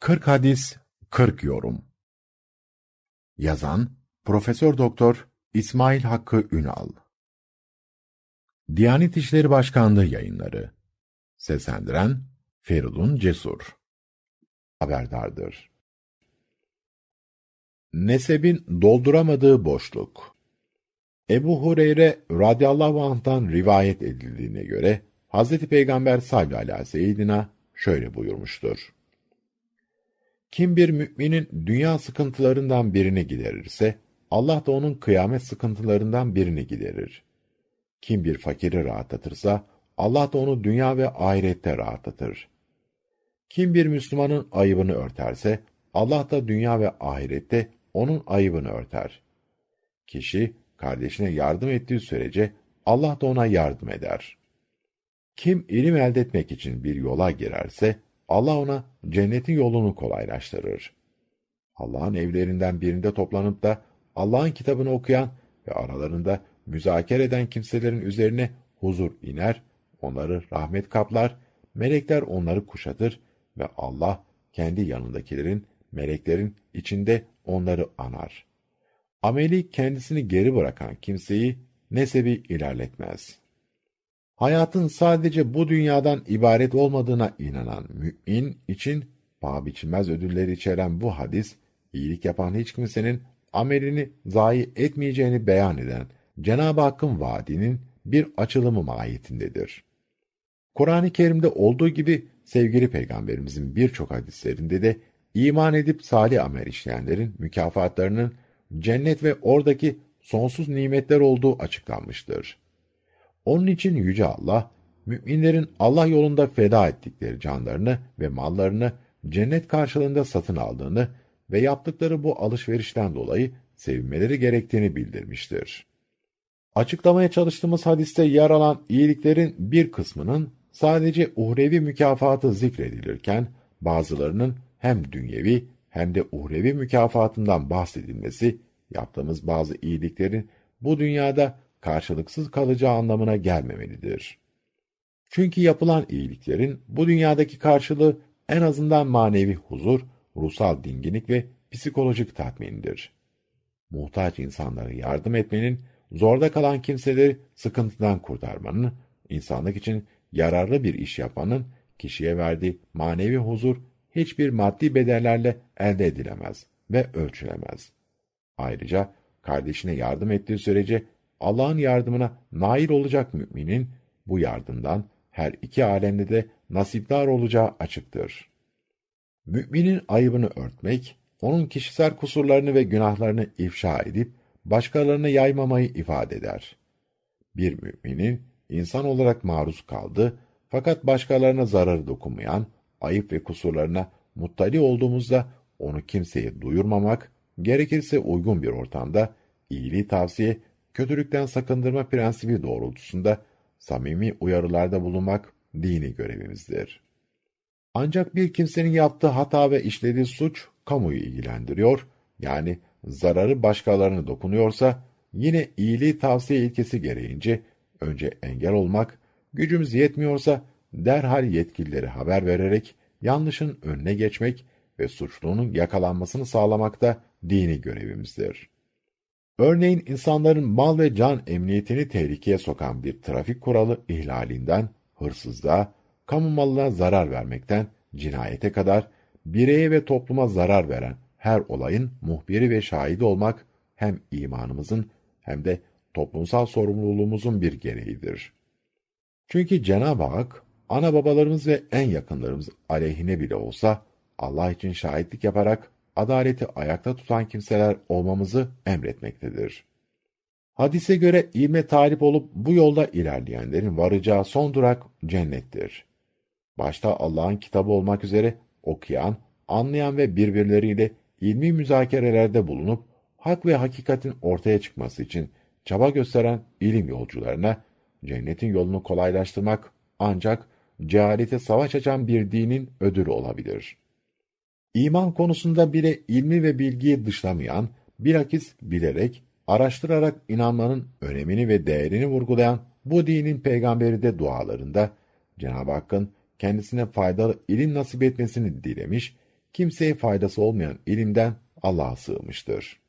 40 hadis 40 yorum. Yazan Profesör Doktor İsmail Hakkı Ünal. Diyanet İşleri Başkanlığı Yayınları. Seslendiren Feridun Cesur. Haberdardır. Nesebin dolduramadığı boşluk. Ebu Hureyre radıyallahu anh'tan rivayet edildiğine göre Hazreti Peygamber sallallahu aleyhi ve şöyle buyurmuştur. Kim bir müminin dünya sıkıntılarından birini giderirse, Allah da onun kıyamet sıkıntılarından birini giderir. Kim bir fakiri rahatlatırsa, Allah da onu dünya ve ahirette rahatlatır. Kim bir Müslümanın ayıbını örterse, Allah da dünya ve ahirette onun ayıbını örter. Kişi, kardeşine yardım ettiği sürece, Allah da ona yardım eder. Kim ilim elde etmek için bir yola girerse, Allah ona cennetin yolunu kolaylaştırır. Allah'ın evlerinden birinde toplanıp da Allah'ın kitabını okuyan ve aralarında müzakere eden kimselerin üzerine huzur iner, onları rahmet kaplar, melekler onları kuşatır ve Allah kendi yanındakilerin, meleklerin içinde onları anar. Ameli kendisini geri bırakan kimseyi nesebi ilerletmez.'' Hayatın sadece bu dünyadan ibaret olmadığına inanan mümin için paha biçilmez ödülleri içeren bu hadis, iyilik yapan hiç kimsenin amelini zayi etmeyeceğini beyan eden Cenab-ı Hakk'ın vaadinin bir açılımı mahiyetindedir. Kur'an-ı Kerim'de olduğu gibi sevgili peygamberimizin birçok hadislerinde de iman edip salih amel işleyenlerin mükafatlarının cennet ve oradaki sonsuz nimetler olduğu açıklanmıştır. Onun için Yüce Allah, müminlerin Allah yolunda feda ettikleri canlarını ve mallarını cennet karşılığında satın aldığını ve yaptıkları bu alışverişten dolayı sevinmeleri gerektiğini bildirmiştir. Açıklamaya çalıştığımız hadiste yer alan iyiliklerin bir kısmının sadece uhrevi mükafatı zikredilirken, bazılarının hem dünyevi hem de uhrevi mükafatından bahsedilmesi, yaptığımız bazı iyiliklerin bu dünyada karşılıksız kalacağı anlamına gelmemelidir. Çünkü yapılan iyiliklerin bu dünyadaki karşılığı en azından manevi huzur, ruhsal dinginlik ve psikolojik tatmindir. Muhtaç insanlara yardım etmenin, zorda kalan kimseleri sıkıntıdan kurtarmanın, insanlık için yararlı bir iş yapmanın kişiye verdiği manevi huzur hiçbir maddi bedellerle elde edilemez ve ölçülemez. Ayrıca kardeşine yardım ettiği sürece Allah'ın yardımına nail olacak müminin bu yardımdan her iki alemde de nasipdar olacağı açıktır. Müminin ayıbını örtmek, onun kişisel kusurlarını ve günahlarını ifşa edip başkalarına yaymamayı ifade eder. Bir müminin insan olarak maruz kaldı fakat başkalarına zararı dokunmayan ayıp ve kusurlarına muttali olduğumuzda onu kimseye duyurmamak, gerekirse uygun bir ortamda iyiliği tavsiye kötülükten sakındırma prensibi doğrultusunda samimi uyarılarda bulunmak dini görevimizdir. Ancak bir kimsenin yaptığı hata ve işlediği suç kamuyu ilgilendiriyor, yani zararı başkalarına dokunuyorsa, yine iyiliği tavsiye ilkesi gereğince önce engel olmak, gücümüz yetmiyorsa derhal yetkilileri haber vererek yanlışın önüne geçmek ve suçlunun yakalanmasını sağlamak da dini görevimizdir. Örneğin insanların mal ve can emniyetini tehlikeye sokan bir trafik kuralı ihlalinden, hırsızlığa, kamu malına zarar vermekten, cinayete kadar bireye ve topluma zarar veren her olayın muhbiri ve şahidi olmak hem imanımızın hem de toplumsal sorumluluğumuzun bir gereğidir. Çünkü Cenab-ı Hak, ana babalarımız ve en yakınlarımız aleyhine bile olsa, Allah için şahitlik yaparak adaleti ayakta tutan kimseler olmamızı emretmektedir. Hadise göre ilme talip olup bu yolda ilerleyenlerin varacağı son durak cennettir. Başta Allah'ın kitabı olmak üzere okuyan, anlayan ve birbirleriyle ilmi müzakerelerde bulunup hak ve hakikatin ortaya çıkması için çaba gösteren ilim yolcularına cennetin yolunu kolaylaştırmak ancak cehalete savaş açan bir dinin ödülü olabilir. İman konusunda bile ilmi ve bilgiyi dışlamayan, bilakis bilerek, araştırarak inanmanın önemini ve değerini vurgulayan bu dinin peygamberi de dualarında Cenab-ı Hakk'ın kendisine faydalı ilim nasip etmesini dilemiş, kimseye faydası olmayan ilimden Allah'a sığmıştır.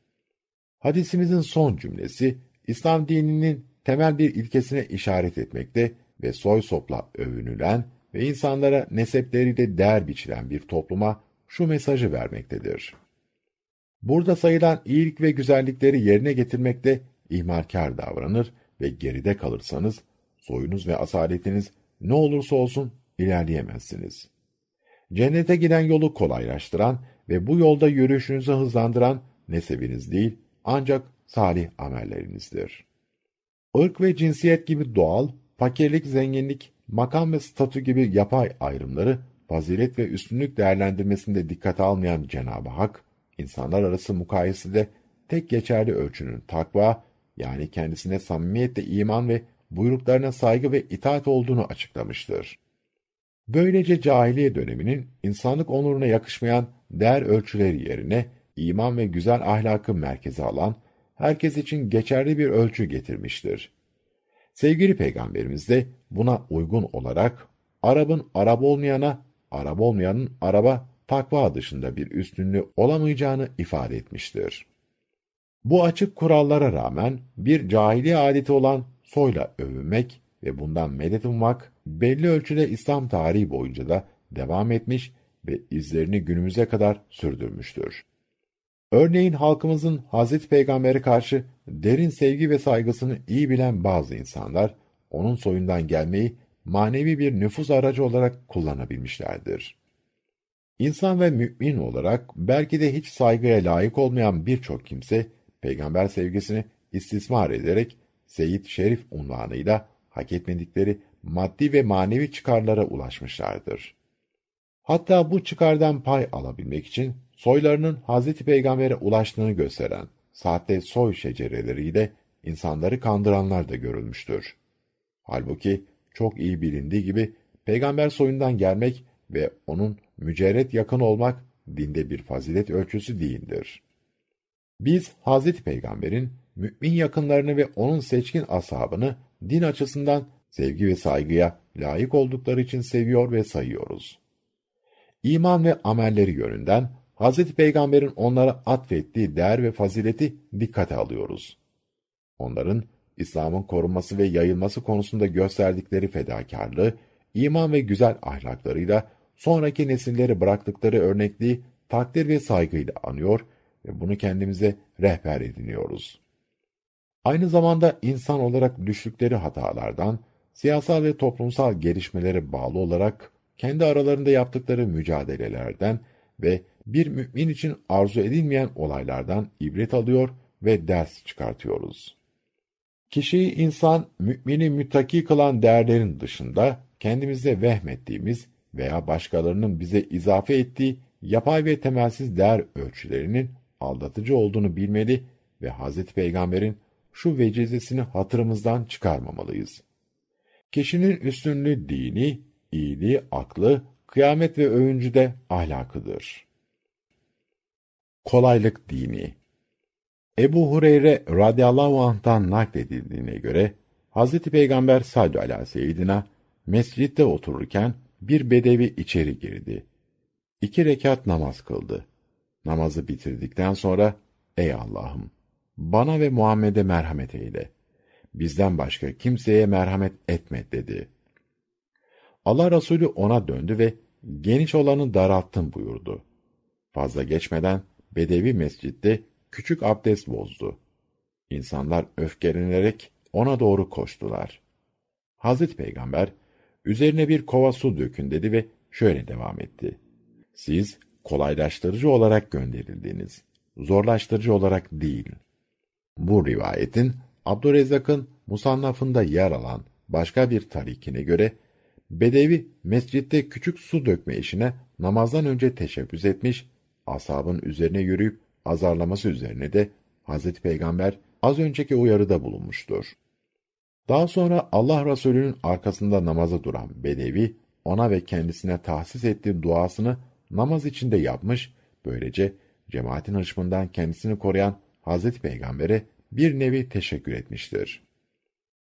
Hadisimizin son cümlesi, İslam dininin temel bir ilkesine işaret etmekte ve soy sopla övünülen ve insanlara nesepleriyle değer biçilen bir topluma şu mesajı vermektedir. Burada sayılan iyilik ve güzellikleri yerine getirmekte ihmalkar davranır ve geride kalırsanız, soyunuz ve asaletiniz ne olursa olsun ilerleyemezsiniz. Cennete giden yolu kolaylaştıran ve bu yolda yürüyüşünüzü hızlandıran nesebiniz değil, ancak salih amellerinizdir. Irk ve cinsiyet gibi doğal, fakirlik, zenginlik, makam ve statü gibi yapay ayrımları fazilet ve üstünlük değerlendirmesinde dikkate almayan Cenab-ı Hak, insanlar arası mukayesede tek geçerli ölçünün takva, yani kendisine samimiyetle iman ve buyruklarına saygı ve itaat olduğunu açıklamıştır. Böylece cahiliye döneminin insanlık onuruna yakışmayan değer ölçüleri yerine iman ve güzel ahlakı merkeze alan, herkes için geçerli bir ölçü getirmiştir. Sevgili Peygamberimiz de buna uygun olarak Arap'ın Arap olmayana, Arap olmayanın araba takva dışında bir üstünlüğü olamayacağını ifade etmiştir. Bu açık kurallara rağmen bir cahiliye adeti olan soyla övünmek ve bundan medet ummak belli ölçüde İslam tarihi boyunca da devam etmiş ve izlerini günümüze kadar sürdürmüştür. Örneğin halkımızın Hazreti Peygamber'e karşı derin sevgi ve saygısını iyi bilen bazı insanlar, onun soyundan gelmeyi manevi bir nüfuz aracı olarak kullanabilmişlerdir. İnsan ve mümin olarak belki de hiç saygıya layık olmayan birçok kimse, peygamber sevgisini istismar ederek Seyit Şerif unvanıyla hak etmedikleri maddi ve manevi çıkarlara ulaşmışlardır. Hatta bu çıkardan pay alabilmek için soylarının Hazreti Peygamber'e ulaştığını gösteren sahte soy şecereleriyle insanları kandıranlar da görülmüştür. Halbuki çok iyi bilindiği gibi peygamber soyundan gelmek ve onun mücerret yakın olmak dinde bir fazilet ölçüsü değildir. Biz Hazreti Peygamber'in mümin yakınlarını ve onun seçkin ashabını din açısından sevgi ve saygıya layık oldukları için seviyor ve sayıyoruz. İman ve amelleri yönünden Hz. Peygamber'in onlara atfettiği değer ve fazileti dikkate alıyoruz. Onların İslam'ın korunması ve yayılması konusunda gösterdikleri fedakarlığı, iman ve güzel ahlaklarıyla sonraki nesilleri bıraktıkları örnekliği takdir ve saygıyla anıyor ve bunu kendimize rehber ediniyoruz. Aynı zamanda insan olarak düştükleri hatalardan, siyasal ve toplumsal gelişmelere bağlı olarak kendi aralarında yaptıkları mücadelelerden ve bir mümin için arzu edilmeyen olaylardan ibret alıyor ve ders çıkartıyoruz. Kişiyi insan, mümini müttaki kılan değerlerin dışında, kendimizde vehmettiğimiz veya başkalarının bize izafe ettiği yapay ve temelsiz değer ölçülerinin aldatıcı olduğunu bilmeli ve Hz. Peygamber'in şu vecizesini hatırımızdan çıkarmamalıyız. Kişinin üstünlüğü dini, iyiliği aklı, kıyamet ve övüncü de ahlakıdır. Kolaylık dini Ebu Hureyre radıyallahu anh'tan nakledildiğine göre, Hazreti Peygamber sallallahu aleyhi ve seyyidina mescitte otururken bir bedevi içeri girdi. İki rekat namaz kıldı. Namazı bitirdikten sonra, Ey Allah'ım! Bana ve Muhammed'e merhamet eyle. Bizden başka kimseye merhamet etme dedi. Allah Resulü ona döndü ve geniş olanı daralttın buyurdu. Fazla geçmeden Bedevi mescitte küçük abdest bozdu. İnsanlar öfkelenerek ona doğru koştular. Hazreti Peygamber, üzerine bir kova su dökün dedi ve şöyle devam etti. Siz kolaylaştırıcı olarak gönderildiniz, zorlaştırıcı olarak değil. Bu rivayetin Abdurrezzak'ın musannafında yer alan başka bir tarikine göre Bedevi mescitte küçük su dökme işine namazdan önce teşebbüs etmiş, asabın üzerine yürüyüp azarlaması üzerine de Hazreti Peygamber az önceki uyarıda bulunmuştur. Daha sonra Allah Resulü'nün arkasında namaza duran Bedevi, ona ve kendisine tahsis ettiği duasını namaz içinde yapmış, böylece cemaatin hışmından kendisini koruyan Hazreti Peygamber'e bir nevi teşekkür etmiştir.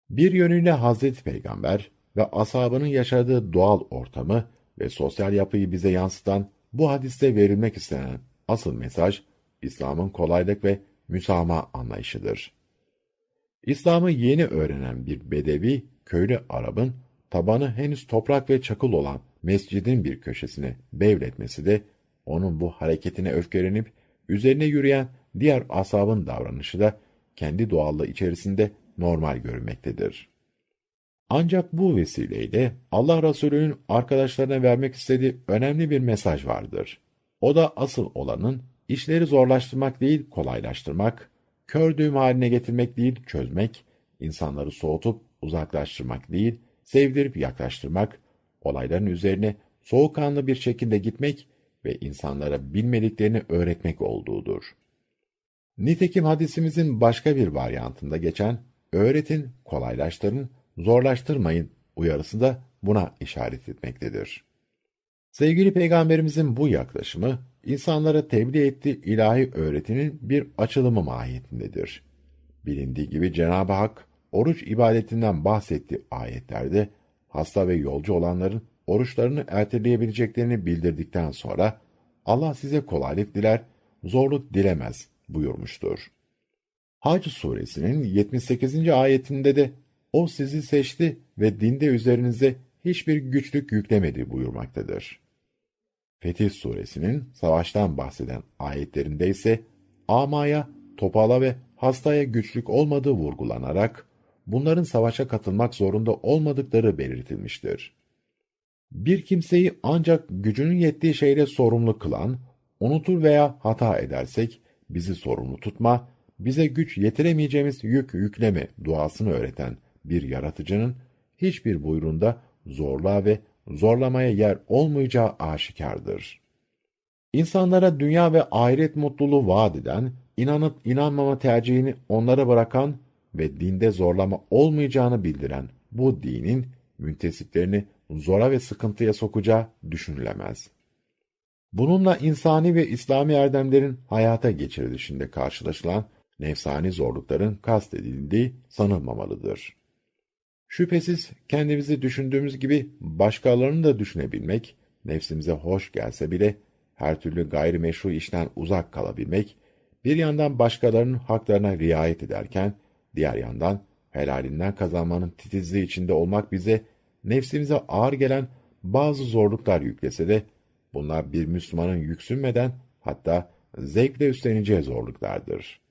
Bir yönüyle Hazreti Peygamber ve ashabının yaşadığı doğal ortamı ve sosyal yapıyı bize yansıtan bu hadiste verilmek istenen asıl mesaj, İslam'ın kolaylık ve müsamaha anlayışıdır. İslam'ı yeni öğrenen bir bedevi, köylü Arap'ın tabanı henüz toprak ve çakıl olan mescidin bir köşesine bevletmesi de onun bu hareketine öfkelenip üzerine yürüyen diğer asabın davranışı da kendi doğallığı içerisinde normal görülmektedir. Ancak bu vesileyle Allah Resulü'nün arkadaşlarına vermek istediği önemli bir mesaj vardır. O da asıl olanın işleri zorlaştırmak değil kolaylaştırmak, kör düğüm haline getirmek değil çözmek, insanları soğutup uzaklaştırmak değil, sevdirip yaklaştırmak, olayların üzerine soğukkanlı bir şekilde gitmek ve insanlara bilmediklerini öğretmek olduğudur. Nitekim hadisimizin başka bir varyantında geçen öğretin, kolaylaştırın, zorlaştırmayın uyarısı da buna işaret etmektedir. Sevgili Peygamberimizin bu yaklaşımı, insanlara tebliğ ettiği ilahi öğretinin bir açılımı mahiyetindedir. Bilindiği gibi Cenab-ı Hak, oruç ibadetinden bahsettiği ayetlerde, hasta ve yolcu olanların oruçlarını erteleyebileceklerini bildirdikten sonra, Allah size kolaylık diler, zorluk dilemez buyurmuştur. Hac suresinin 78. ayetinde de o sizi seçti ve dinde üzerinize hiçbir güçlük yüklemedi buyurmaktadır. Fetih suresinin savaştan bahseden ayetlerinde ise amaya, topala ve hastaya güçlük olmadığı vurgulanarak bunların savaşa katılmak zorunda olmadıkları belirtilmiştir. Bir kimseyi ancak gücünün yettiği şeyle sorumlu kılan, unutur veya hata edersek bizi sorumlu tutma, bize güç yetiremeyeceğimiz yük yükleme duasını öğreten bir yaratıcının hiçbir buyruğunda zorluğa ve zorlamaya yer olmayacağı aşikardır. İnsanlara dünya ve ahiret mutluluğu vaat eden, inanıp inanmama tercihini onlara bırakan ve dinde zorlama olmayacağını bildiren bu dinin müntesiplerini zora ve sıkıntıya sokacağı düşünülemez. Bununla insani ve İslami erdemlerin hayata geçirilişinde karşılaşılan nefsani zorlukların kastedildiği sanılmamalıdır. Şüphesiz kendimizi düşündüğümüz gibi başkalarını da düşünebilmek, nefsimize hoş gelse bile her türlü gayrimeşru işten uzak kalabilmek, bir yandan başkalarının haklarına riayet ederken, diğer yandan helalinden kazanmanın titizliği içinde olmak bize, nefsimize ağır gelen bazı zorluklar yüklese de, bunlar bir Müslümanın yüksünmeden, hatta zevkle üstleneceği zorluklardır.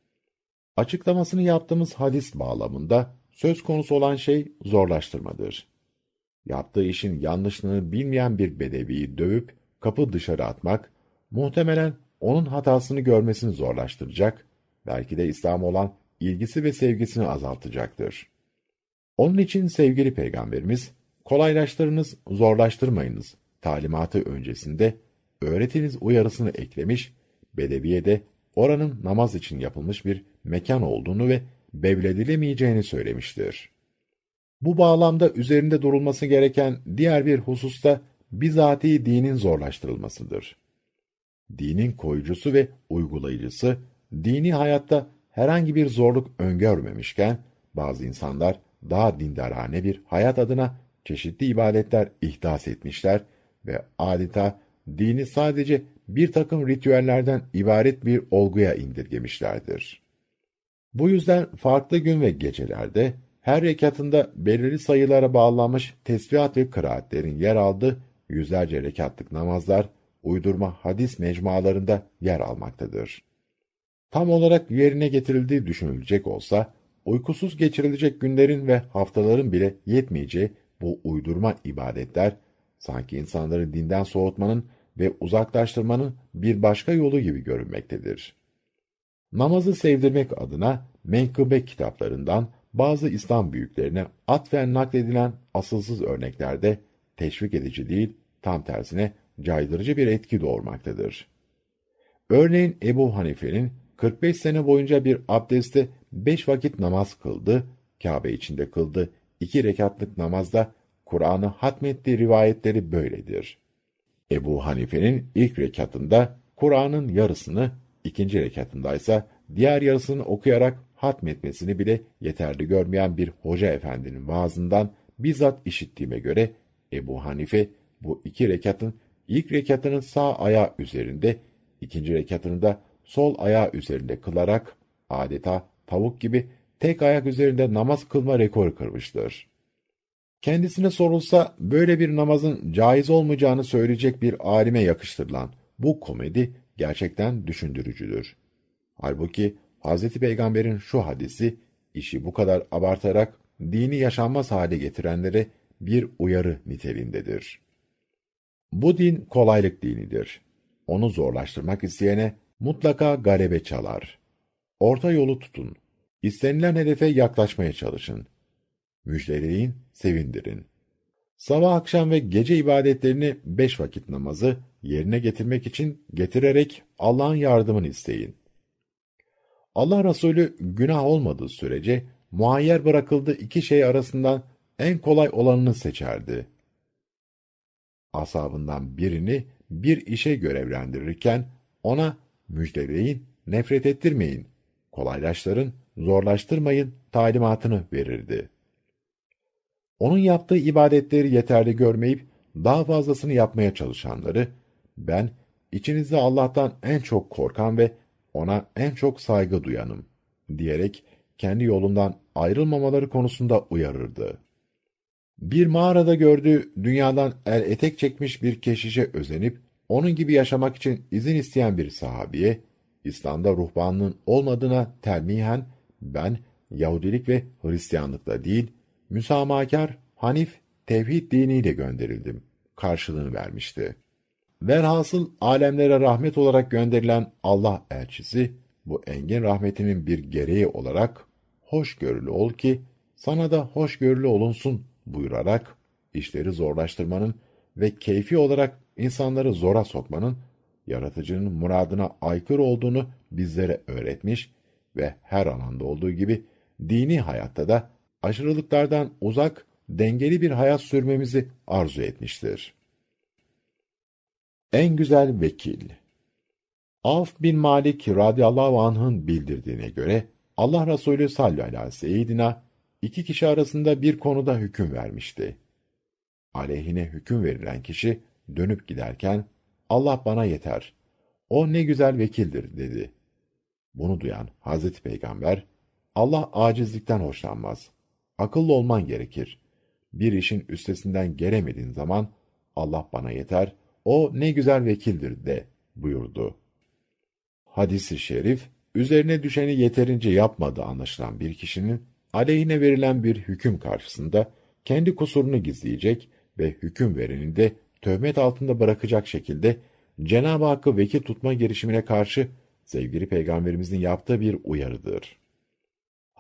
Açıklamasını yaptığımız hadis bağlamında, Söz konusu olan şey zorlaştırmadır. Yaptığı işin yanlışlığını bilmeyen bir bedeviyi dövüp kapı dışarı atmak, muhtemelen onun hatasını görmesini zorlaştıracak, belki de İslam olan ilgisi ve sevgisini azaltacaktır. Onun için sevgili Peygamberimiz, kolaylaştırınız, zorlaştırmayınız talimatı öncesinde öğretiniz uyarısını eklemiş, Bedeviye de oranın namaz için yapılmış bir mekan olduğunu ve bevledilemeyeceğini söylemiştir. Bu bağlamda üzerinde durulması gereken diğer bir hususta bizatihi dinin zorlaştırılmasıdır. Dinin koyucusu ve uygulayıcısı, dini hayatta herhangi bir zorluk öngörmemişken, bazı insanlar daha dindarane bir hayat adına çeşitli ibadetler ihdas etmişler ve adeta dini sadece bir takım ritüellerden ibaret bir olguya indirgemişlerdir. Bu yüzden farklı gün ve gecelerde her rekatında belirli sayılara bağlanmış tesbihat ve kıraatlerin yer aldığı yüzlerce rekatlık namazlar uydurma hadis mecmualarında yer almaktadır. Tam olarak yerine getirildiği düşünülecek olsa, uykusuz geçirilecek günlerin ve haftaların bile yetmeyeceği bu uydurma ibadetler, sanki insanları dinden soğutmanın ve uzaklaştırmanın bir başka yolu gibi görünmektedir. Namazı sevdirmek adına menkıbe kitaplarından bazı İslam büyüklerine atfen nakledilen asılsız örneklerde teşvik edici değil, tam tersine caydırıcı bir etki doğurmaktadır. Örneğin Ebu Hanife'nin 45 sene boyunca bir abdestte 5 vakit namaz kıldı, Kabe içinde kıldı, 2 rekatlık namazda Kur'an'ı hatmettiği rivayetleri böyledir. Ebu Hanife'nin ilk rekatında Kur'an'ın yarısını ikinci rekatındaysa diğer yarısını okuyarak hatmetmesini bile yeterli görmeyen bir hoca efendinin vaazından bizzat işittiğime göre Ebu Hanife bu iki rekatın ilk rekatını sağ ayağı üzerinde, ikinci rekatını da sol ayağı üzerinde kılarak adeta tavuk gibi tek ayak üzerinde namaz kılma rekoru kırmıştır. Kendisine sorulsa böyle bir namazın caiz olmayacağını söyleyecek bir alime yakıştırılan bu komedi gerçekten düşündürücüdür. Halbuki Hz. Peygamber'in şu hadisi işi bu kadar abartarak dini yaşanmaz hale getirenlere bir uyarı niteliğindedir. Bu din kolaylık dinidir. Onu zorlaştırmak isteyene mutlaka galebe çalar. Orta yolu tutun. İstenilen hedefe yaklaşmaya çalışın. Müjdeleyin, sevindirin. Sabah, akşam ve gece ibadetlerini beş vakit namazı yerine getirmek için getirerek Allah'ın yardımını isteyin. Allah Resulü günah olmadığı sürece muayyer bırakıldığı iki şey arasından en kolay olanını seçerdi. Asabından birini bir işe görevlendirirken ona müjdeleyin, nefret ettirmeyin, kolaylaştırın, zorlaştırmayın talimatını verirdi. Onun yaptığı ibadetleri yeterli görmeyip daha fazlasını yapmaya çalışanları, ben içinizde Allah'tan en çok korkan ve ona en çok saygı duyanım diyerek kendi yolundan ayrılmamaları konusunda uyarırdı. Bir mağarada gördüğü dünyadan el etek çekmiş bir keşişe özenip onun gibi yaşamak için izin isteyen bir sahabiye, İslam'da ruhbanlığın olmadığına telmihen ben Yahudilik ve Hristiyanlıkla değil, müsamahakar, hanif, tevhid diniyle gönderildim. Karşılığını vermişti. Velhasıl alemlere rahmet olarak gönderilen Allah elçisi, bu engin rahmetinin bir gereği olarak, hoşgörülü ol ki, sana da hoşgörülü olunsun buyurarak, işleri zorlaştırmanın ve keyfi olarak insanları zora sokmanın, yaratıcının muradına aykırı olduğunu bizlere öğretmiş ve her alanda olduğu gibi, dini hayatta da aşırılıklardan uzak, dengeli bir hayat sürmemizi arzu etmiştir. En güzel vekil Avf bin Malik radıyallahu anh'ın bildirdiğine göre Allah Resulü sallallahu aleyhi ve seyyidina iki kişi arasında bir konuda hüküm vermişti. Aleyhine hüküm verilen kişi dönüp giderken Allah bana yeter. O ne güzel vekildir dedi. Bunu duyan Hazreti Peygamber Allah acizlikten hoşlanmaz. Akıllı olman gerekir. Bir işin üstesinden gelemediğin zaman Allah bana yeter, o ne güzel vekildir de buyurdu. Hadisi şerif, üzerine düşeni yeterince yapmadığı anlaşılan bir kişinin aleyhine verilen bir hüküm karşısında kendi kusurunu gizleyecek ve hüküm vereni de töhmet altında bırakacak şekilde Cenab-ı Hakk'ı vekil tutma girişimine karşı sevgili peygamberimizin yaptığı bir uyarıdır.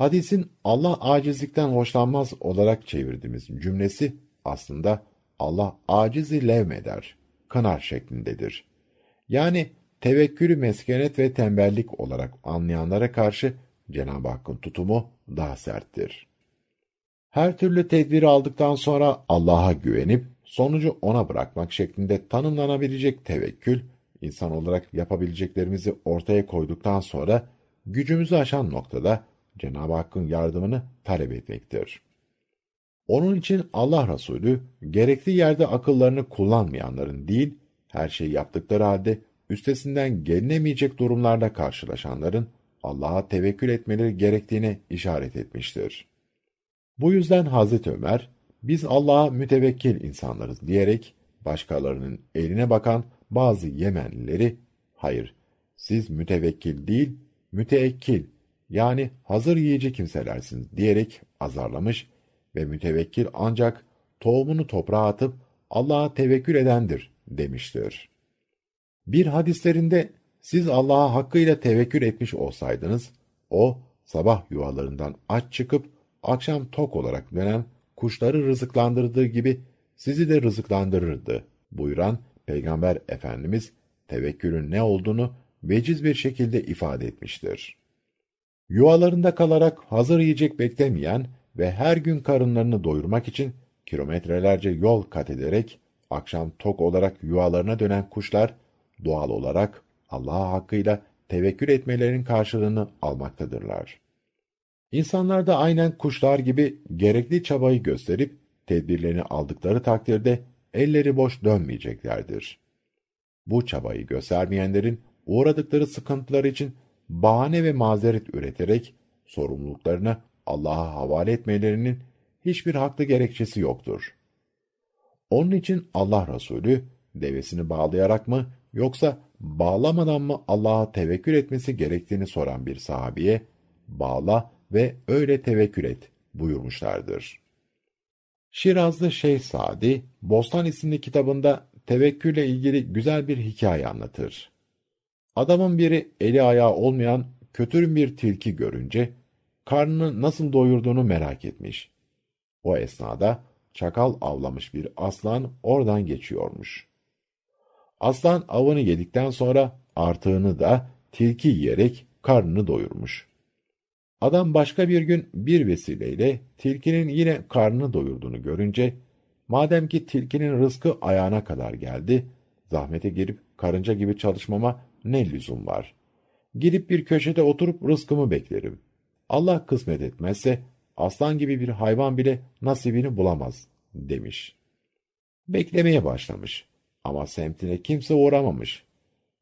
Hadisin Allah acizlikten hoşlanmaz olarak çevirdiğimiz cümlesi aslında Allah acizi levmeder, kanar şeklindedir. Yani tevekkülü meskenet ve tembellik olarak anlayanlara karşı Cenab-ı Hakk'ın tutumu daha serttir. Her türlü tedbiri aldıktan sonra Allah'a güvenip sonucu ona bırakmak şeklinde tanımlanabilecek tevekkül, insan olarak yapabileceklerimizi ortaya koyduktan sonra gücümüzü aşan noktada Cenab-ı Hakk'ın yardımını talep etmektir. Onun için Allah Resulü gerekli yerde akıllarını kullanmayanların değil, her şeyi yaptıkları halde üstesinden gelinemeyecek durumlarda karşılaşanların Allah'a tevekkül etmeleri gerektiğine işaret etmiştir. Bu yüzden Hazreti Ömer, biz Allah'a mütevekkil insanlarız diyerek başkalarının eline bakan bazı Yemenlileri, hayır, siz mütevekkil değil, müteekkil yani hazır yiyici kimselersiniz diyerek azarlamış ve mütevekkil ancak tohumunu toprağa atıp Allah'a tevekkül edendir demiştir. Bir hadislerinde siz Allah'a hakkıyla tevekkül etmiş olsaydınız, o sabah yuvalarından aç çıkıp akşam tok olarak dönen kuşları rızıklandırdığı gibi sizi de rızıklandırırdı buyuran Peygamber Efendimiz tevekkülün ne olduğunu veciz bir şekilde ifade etmiştir. Yuvalarında kalarak hazır yiyecek beklemeyen ve her gün karınlarını doyurmak için kilometrelerce yol kat ederek akşam tok olarak yuvalarına dönen kuşlar doğal olarak Allah'a hakkıyla tevekkül etmelerinin karşılığını almaktadırlar. İnsanlar da aynen kuşlar gibi gerekli çabayı gösterip tedbirlerini aldıkları takdirde elleri boş dönmeyeceklerdir. Bu çabayı göstermeyenlerin uğradıkları sıkıntılar için bahane ve mazeret üreterek sorumluluklarını Allah'a havale etmelerinin hiçbir haklı gerekçesi yoktur. Onun için Allah Resulü devesini bağlayarak mı yoksa bağlamadan mı Allah'a tevekkül etmesi gerektiğini soran bir sahabiye bağla ve öyle tevekkül et buyurmuşlardır. Şirazlı Şeyh Sadi, Bostan isimli kitabında tevekkülle ilgili güzel bir hikaye anlatır. Adamın biri eli ayağı olmayan kötürüm bir tilki görünce karnını nasıl doyurduğunu merak etmiş. O esnada çakal avlamış bir aslan oradan geçiyormuş. Aslan avını yedikten sonra artığını da tilki yiyerek karnını doyurmuş. Adam başka bir gün bir vesileyle tilkinin yine karnını doyurduğunu görünce, madem ki tilkinin rızkı ayağına kadar geldi, zahmete girip karınca gibi çalışmama ne lüzum var? Gidip bir köşede oturup rızkımı beklerim. Allah kısmet etmezse aslan gibi bir hayvan bile nasibini bulamaz demiş. Beklemeye başlamış ama semtine kimse uğramamış.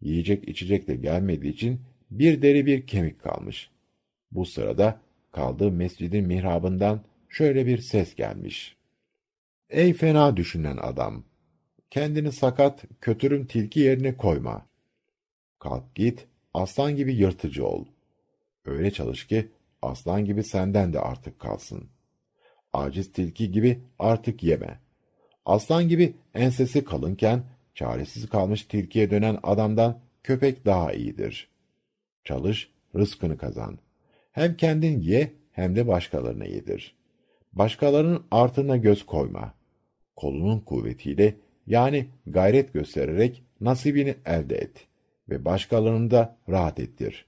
Yiyecek içecek de gelmediği için bir deri bir kemik kalmış. Bu sırada kaldığı mescidin mihrabından şöyle bir ses gelmiş. Ey fena düşünen adam! Kendini sakat, kötürüm tilki yerine koyma. Kalk git, aslan gibi yırtıcı ol. Öyle çalış ki, aslan gibi senden de artık kalsın. Aciz tilki gibi artık yeme. Aslan gibi ensesi kalınken, çaresiz kalmış tilkiye dönen adamdan köpek daha iyidir. Çalış, rızkını kazan. Hem kendin ye, hem de başkalarına yedir. Başkalarının artına göz koyma. Kolunun kuvvetiyle, yani gayret göstererek nasibini elde et ve başkalarını da rahat ettir.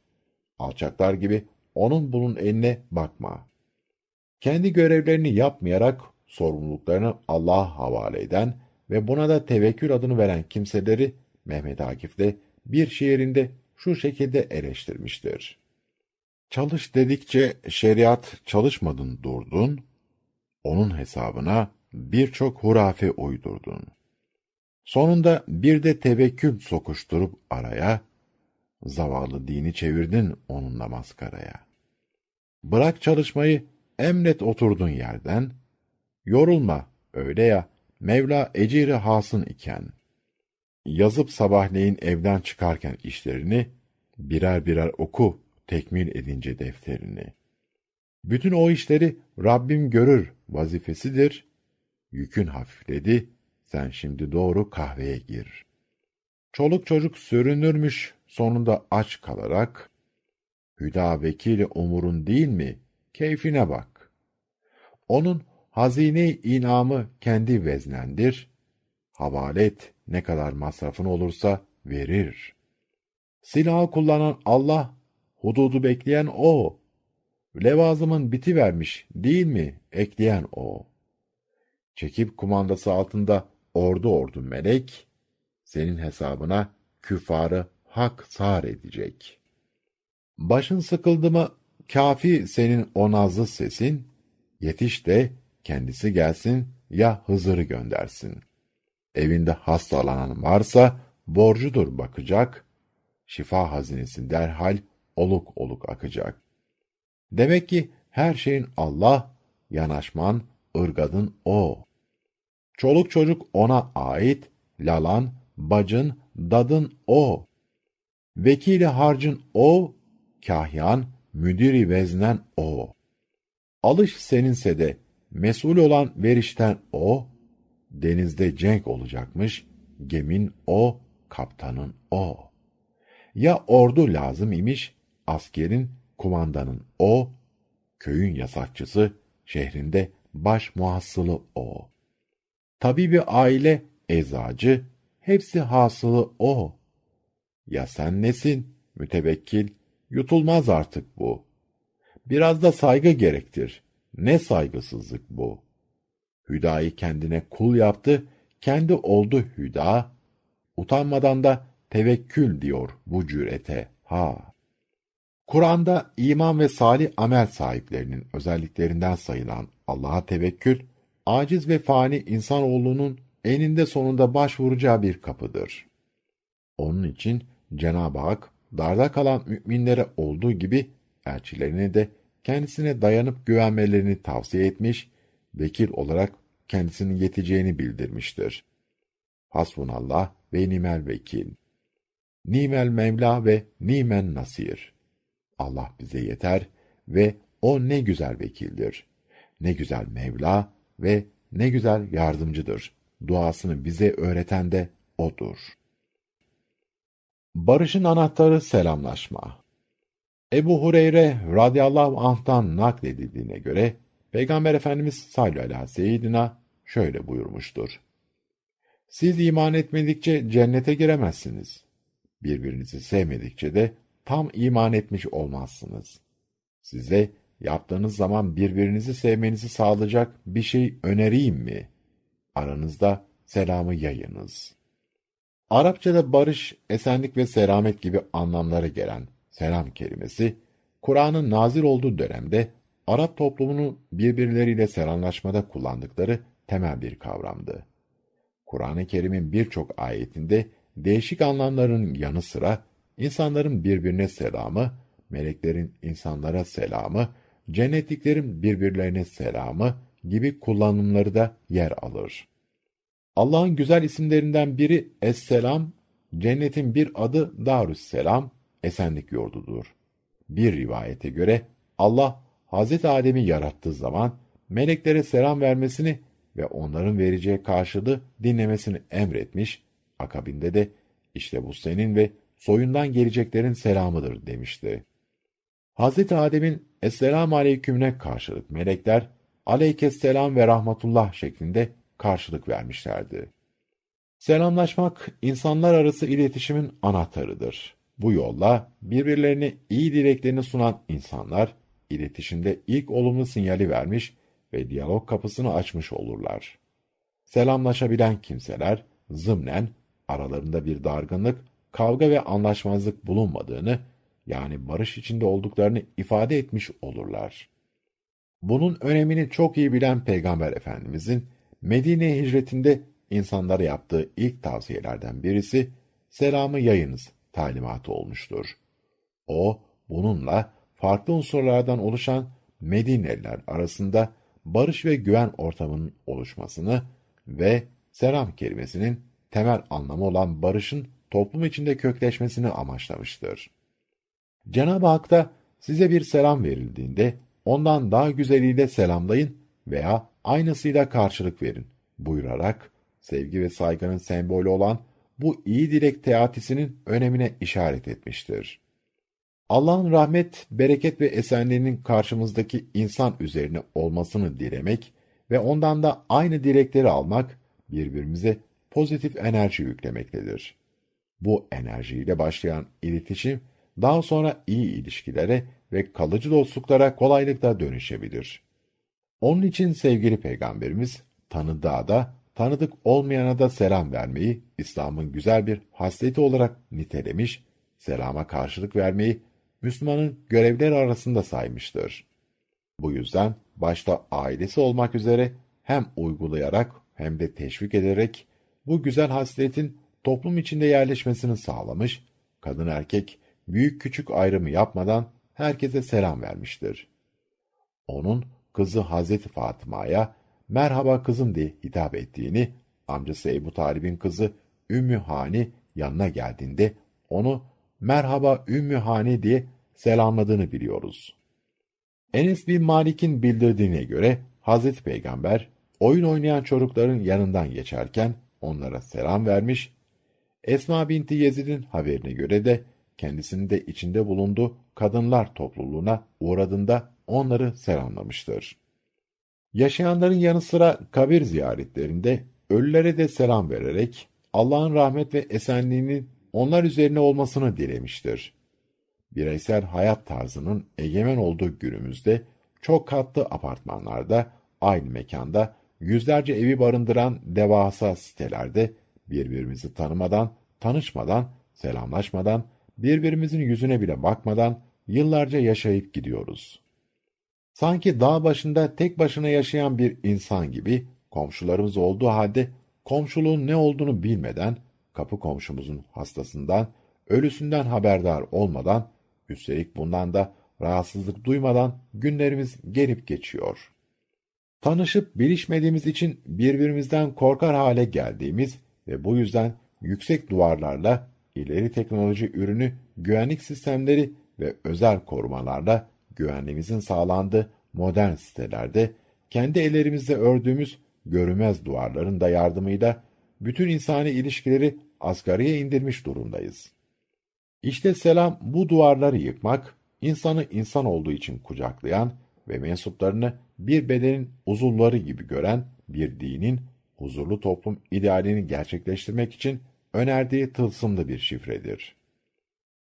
Alçaklar gibi onun bunun eline bakma. Kendi görevlerini yapmayarak sorumluluklarını Allah'a havale eden ve buna da tevekkül adını veren kimseleri Mehmet Akif de bir şiirinde şu şekilde eleştirmiştir. Çalış dedikçe şeriat çalışmadın durdun, onun hesabına birçok hurafe uydurdun. Sonunda bir de tevekkül sokuşturup araya, zavallı dini çevirdin onunla maskaraya. Bırak çalışmayı, emret oturdun yerden, yorulma, öyle ya, Mevla eciri hasın iken. Yazıp sabahleyin evden çıkarken işlerini, birer birer oku, tekmil edince defterini. Bütün o işleri Rabbim görür vazifesidir. Yükün hafifledi, sen şimdi doğru kahveye gir. Çoluk çocuk sürünürmüş sonunda aç kalarak, Hüda vekili umurun değil mi? Keyfine bak. Onun hazine inamı kendi veznendir. Havalet ne kadar masrafın olursa verir. Silahı kullanan Allah, hududu bekleyen O. Levazımın biti vermiş değil mi? Ekleyen O. Çekip kumandası altında ordu ordu melek, senin hesabına küffarı hak sar edecek. Başın sıkıldı mı, kafi senin o nazlı sesin, yetiş de kendisi gelsin ya Hızır'ı göndersin. Evinde hastalanan varsa borcudur bakacak, şifa hazinesi derhal oluk oluk akacak. Demek ki her şeyin Allah, yanaşman, ırgadın O. Çoluk çocuk ona ait, lalan, bacın, dadın o. Vekili harcın o, kahyan, müdiri veznen o. Alış seninse de, mesul olan verişten o, denizde cenk olacakmış, gemin o, kaptanın o. Ya ordu lazım imiş, askerin, kumandanın o, köyün yasakçısı, şehrinde baş muhassılı o. Tabibi aile, eczacı, hepsi hasılı o. Ya sen nesin, mütevekkil, yutulmaz artık bu. Biraz da saygı gerektir. Ne saygısızlık bu. Hüda'yı kendine kul yaptı, kendi oldu hüda. Utanmadan da tevekkül diyor bu cürete, ha. Kur'an'da iman ve salih amel sahiplerinin özelliklerinden sayılan Allah'a tevekkül, aciz ve fani insanoğlunun eninde sonunda başvuracağı bir kapıdır. Onun için Cenab-ı Hak darda kalan müminlere olduğu gibi elçilerine de kendisine dayanıp güvenmelerini tavsiye etmiş, vekil olarak kendisinin yeteceğini bildirmiştir. Hasbunallah ve nimel vekil. Nimel Mevla ve nimen nasir. Allah bize yeter ve o ne güzel vekildir. Ne güzel Mevla ve ne güzel yardımcıdır. Duasını bize öğreten de odur. Barışın anahtarı selamlaşma. Ebu Hureyre radıyallahu anh'tan nakledildiğine göre Peygamber Efendimiz sallallahu aleyhi ve şöyle buyurmuştur. Siz iman etmedikçe cennete giremezsiniz. Birbirinizi sevmedikçe de tam iman etmiş olmazsınız. Size yaptığınız zaman birbirinizi sevmenizi sağlayacak bir şey önereyim mi? Aranızda selamı yayınız. Arapçada barış, esenlik ve selamet gibi anlamlara gelen selam kelimesi, Kur'an'ın nazil olduğu dönemde Arap toplumunun birbirleriyle selamlaşmada kullandıkları temel bir kavramdı. Kur'an-ı Kerim'in birçok ayetinde değişik anlamların yanı sıra insanların birbirine selamı, meleklerin insanlara selamı, cennetliklerin birbirlerine selamı gibi kullanımları da yer alır. Allah'ın güzel isimlerinden biri Es-Selam, cennetin bir adı Darüsselam, esenlik yurdudur. Bir rivayete göre Allah Hazreti Adem'i yarattığı zaman meleklere selam vermesini ve onların vereceği karşılığı dinlemesini emretmiş, akabinde de işte bu senin ve soyundan geleceklerin selamıdır demişti. Hazreti Adem'in Esselamu Aleyküm'üne karşılık melekler Aleykesselam ve Rahmetullah şeklinde karşılık vermişlerdi. Selamlaşmak insanlar arası iletişimin anahtarıdır. Bu yolla birbirlerine iyi dileklerini sunan insanlar iletişimde ilk olumlu sinyali vermiş ve diyalog kapısını açmış olurlar. Selamlaşabilen kimseler zımnen aralarında bir dargınlık, kavga ve anlaşmazlık bulunmadığını, yani barış içinde olduklarını ifade etmiş olurlar. Bunun önemini çok iyi bilen Peygamber Efendimizin Medine hicretinde insanlara yaptığı ilk tavsiyelerden birisi selamı yayınız talimatı olmuştur. O bununla farklı unsurlardan oluşan Medineliler arasında barış ve güven ortamının oluşmasını ve selam kelimesinin temel anlamı olan barışın toplum içinde kökleşmesini amaçlamıştır. Cenab-ı Hak da size bir selam verildiğinde ondan daha güzeliyle selamlayın veya aynısıyla karşılık verin buyurarak sevgi ve saygının sembolü olan bu iyi dilek teatisinin önemine işaret etmiştir. Allah'ın rahmet, bereket ve esenliğinin karşımızdaki insan üzerine olmasını dilemek ve ondan da aynı dilekleri almak birbirimize pozitif enerji yüklemektedir. Bu enerjiyle başlayan iletişim daha sonra iyi ilişkilere ve kalıcı dostluklara kolaylıkla dönüşebilir. Onun için sevgili Peygamberimiz tanıdığa da tanıdık olmayana da selam vermeyi İslam'ın güzel bir hasleti olarak nitelemiş, selama karşılık vermeyi Müslümanın görevleri arasında saymıştır. Bu yüzden başta ailesi olmak üzere hem uygulayarak hem de teşvik ederek bu güzel hasletin toplum içinde yerleşmesini sağlamış, kadın erkek büyük küçük ayrımı yapmadan herkese selam vermiştir. Onun kızı Hazreti Fatıma'ya merhaba kızım diye hitap ettiğini, amcası Ebu Talib'in kızı Ümmü Hani yanına geldiğinde onu merhaba Ümmü Hani diye selamladığını biliyoruz. Enes bin Malik'in bildirdiğine göre Hazreti Peygamber oyun oynayan çocukların yanından geçerken onlara selam vermiş, Esma binti Yezid'in haberine göre de kendisini de içinde bulunduğu kadınlar topluluğuna uğradığında onları selamlamıştır. Yaşayanların yanı sıra kabir ziyaretlerinde ölülere de selam vererek Allah'ın rahmet ve esenliğinin onlar üzerine olmasını dilemiştir. Bireysel hayat tarzının egemen olduğu günümüzde çok katlı apartmanlarda, aynı mekanda, yüzlerce evi barındıran devasa sitelerde birbirimizi tanımadan, tanışmadan, selamlaşmadan, birbirimizin yüzüne bile bakmadan yıllarca yaşayıp gidiyoruz. Sanki dağ başında tek başına yaşayan bir insan gibi komşularımız olduğu halde komşuluğun ne olduğunu bilmeden kapı komşumuzun hastasından, ölüsünden haberdar olmadan, üstelik bundan da rahatsızlık duymadan günlerimiz gelip geçiyor. Tanışıp bilişmediğimiz için birbirimizden korkar hale geldiğimiz ve bu yüzden yüksek duvarlarla ileri teknoloji ürünü güvenlik sistemleri ve özel korumalarla güvenliğimizin sağlandığı modern sitelerde kendi ellerimizle ördüğümüz görünmez duvarların da yardımıyla bütün insani ilişkileri asgariye indirmiş durumdayız. İşte selam bu duvarları yıkmak, insanı insan olduğu için kucaklayan ve mensuplarını bir bedenin uzunları gibi gören bir dinin huzurlu toplum idealini gerçekleştirmek için önerdiği tılsımlı bir şifredir.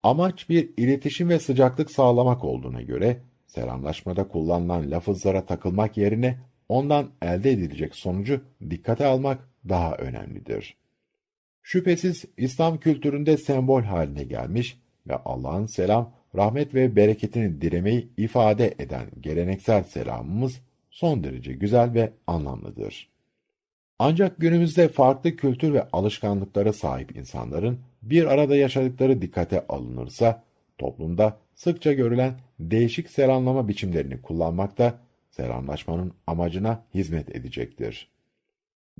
Amaç bir iletişim ve sıcaklık sağlamak olduğuna göre, selamlaşmada kullanılan lafızlara takılmak yerine ondan elde edilecek sonucu dikkate almak daha önemlidir. Şüphesiz İslam kültüründe sembol haline gelmiş ve Allah'ın selam, rahmet ve bereketini dilemeyi ifade eden geleneksel selamımız son derece güzel ve anlamlıdır. Ancak günümüzde farklı kültür ve alışkanlıklara sahip insanların bir arada yaşadıkları dikkate alınırsa, toplumda sıkça görülen değişik selamlama biçimlerini kullanmakta selamlaşmanın amacına hizmet edecektir.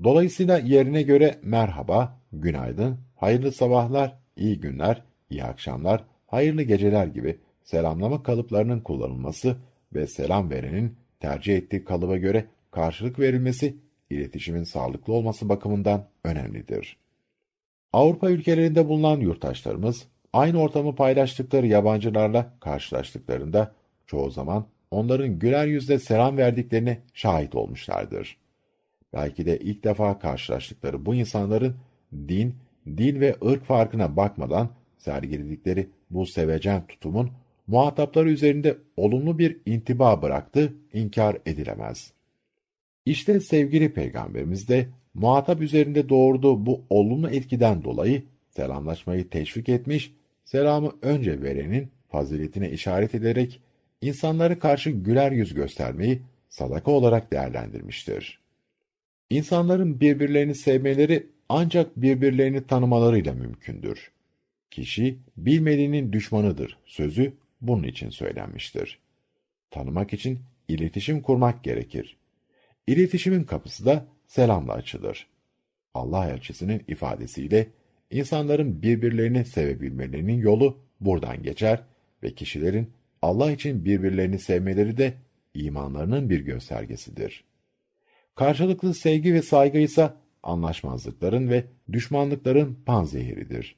Dolayısıyla yerine göre merhaba, günaydın, hayırlı sabahlar, iyi günler, iyi akşamlar, hayırlı geceler gibi selamlama kalıplarının kullanılması ve selam verenin tercih ettiği kalıba göre karşılık verilmesi iletişimin sağlıklı olması bakımından önemlidir. Avrupa ülkelerinde bulunan yurttaşlarımız aynı ortamı paylaştıkları yabancılarla karşılaştıklarında çoğu zaman onların güler yüzle selam verdiklerine şahit olmuşlardır. Belki de ilk defa karşılaştıkları bu insanların din, dil ve ırk farkına bakmadan sergiledikleri bu sevecen tutumun muhatapları üzerinde olumlu bir intiba bıraktı, inkar edilemez. İşte sevgili peygamberimiz de muhatap üzerinde doğurduğu bu olumlu etkiden dolayı selamlaşmayı teşvik etmiş, selamı önce verenin faziletine işaret ederek insanları karşı güler yüz göstermeyi sadaka olarak değerlendirmiştir. İnsanların birbirlerini sevmeleri ancak birbirlerini tanımalarıyla mümkündür. Kişi bilmediğinin düşmanıdır sözü bunun için söylenmiştir. Tanımak için iletişim kurmak gerekir. İletişimin kapısı da selamla açılır. Allah elçisinin ifadesiyle insanların birbirlerini sevebilmelerinin yolu buradan geçer ve kişilerin Allah için birbirlerini sevmeleri de imanlarının bir göstergesidir. Karşılıklı sevgi ve saygı ise anlaşmazlıkların ve düşmanlıkların panzehiridir.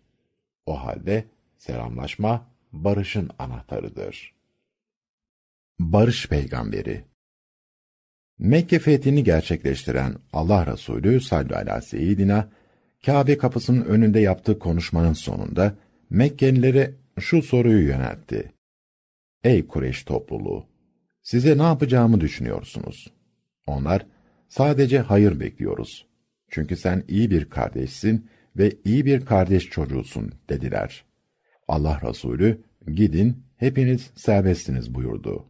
O halde selamlaşma barışın anahtarıdır. Barış Peygamberi Mekke fethini gerçekleştiren Allah Resulü sallallahu aleyhi ve seyyidina, Kabe kapısının önünde yaptığı konuşmanın sonunda Mekkelilere şu soruyu yöneltti. Ey Kureyş topluluğu! Size ne yapacağımı düşünüyorsunuz? Onlar, sadece hayır bekliyoruz. Çünkü sen iyi bir kardeşsin ve iyi bir kardeş çocuğusun dediler. Allah Resulü, gidin, hepiniz serbestsiniz buyurdu.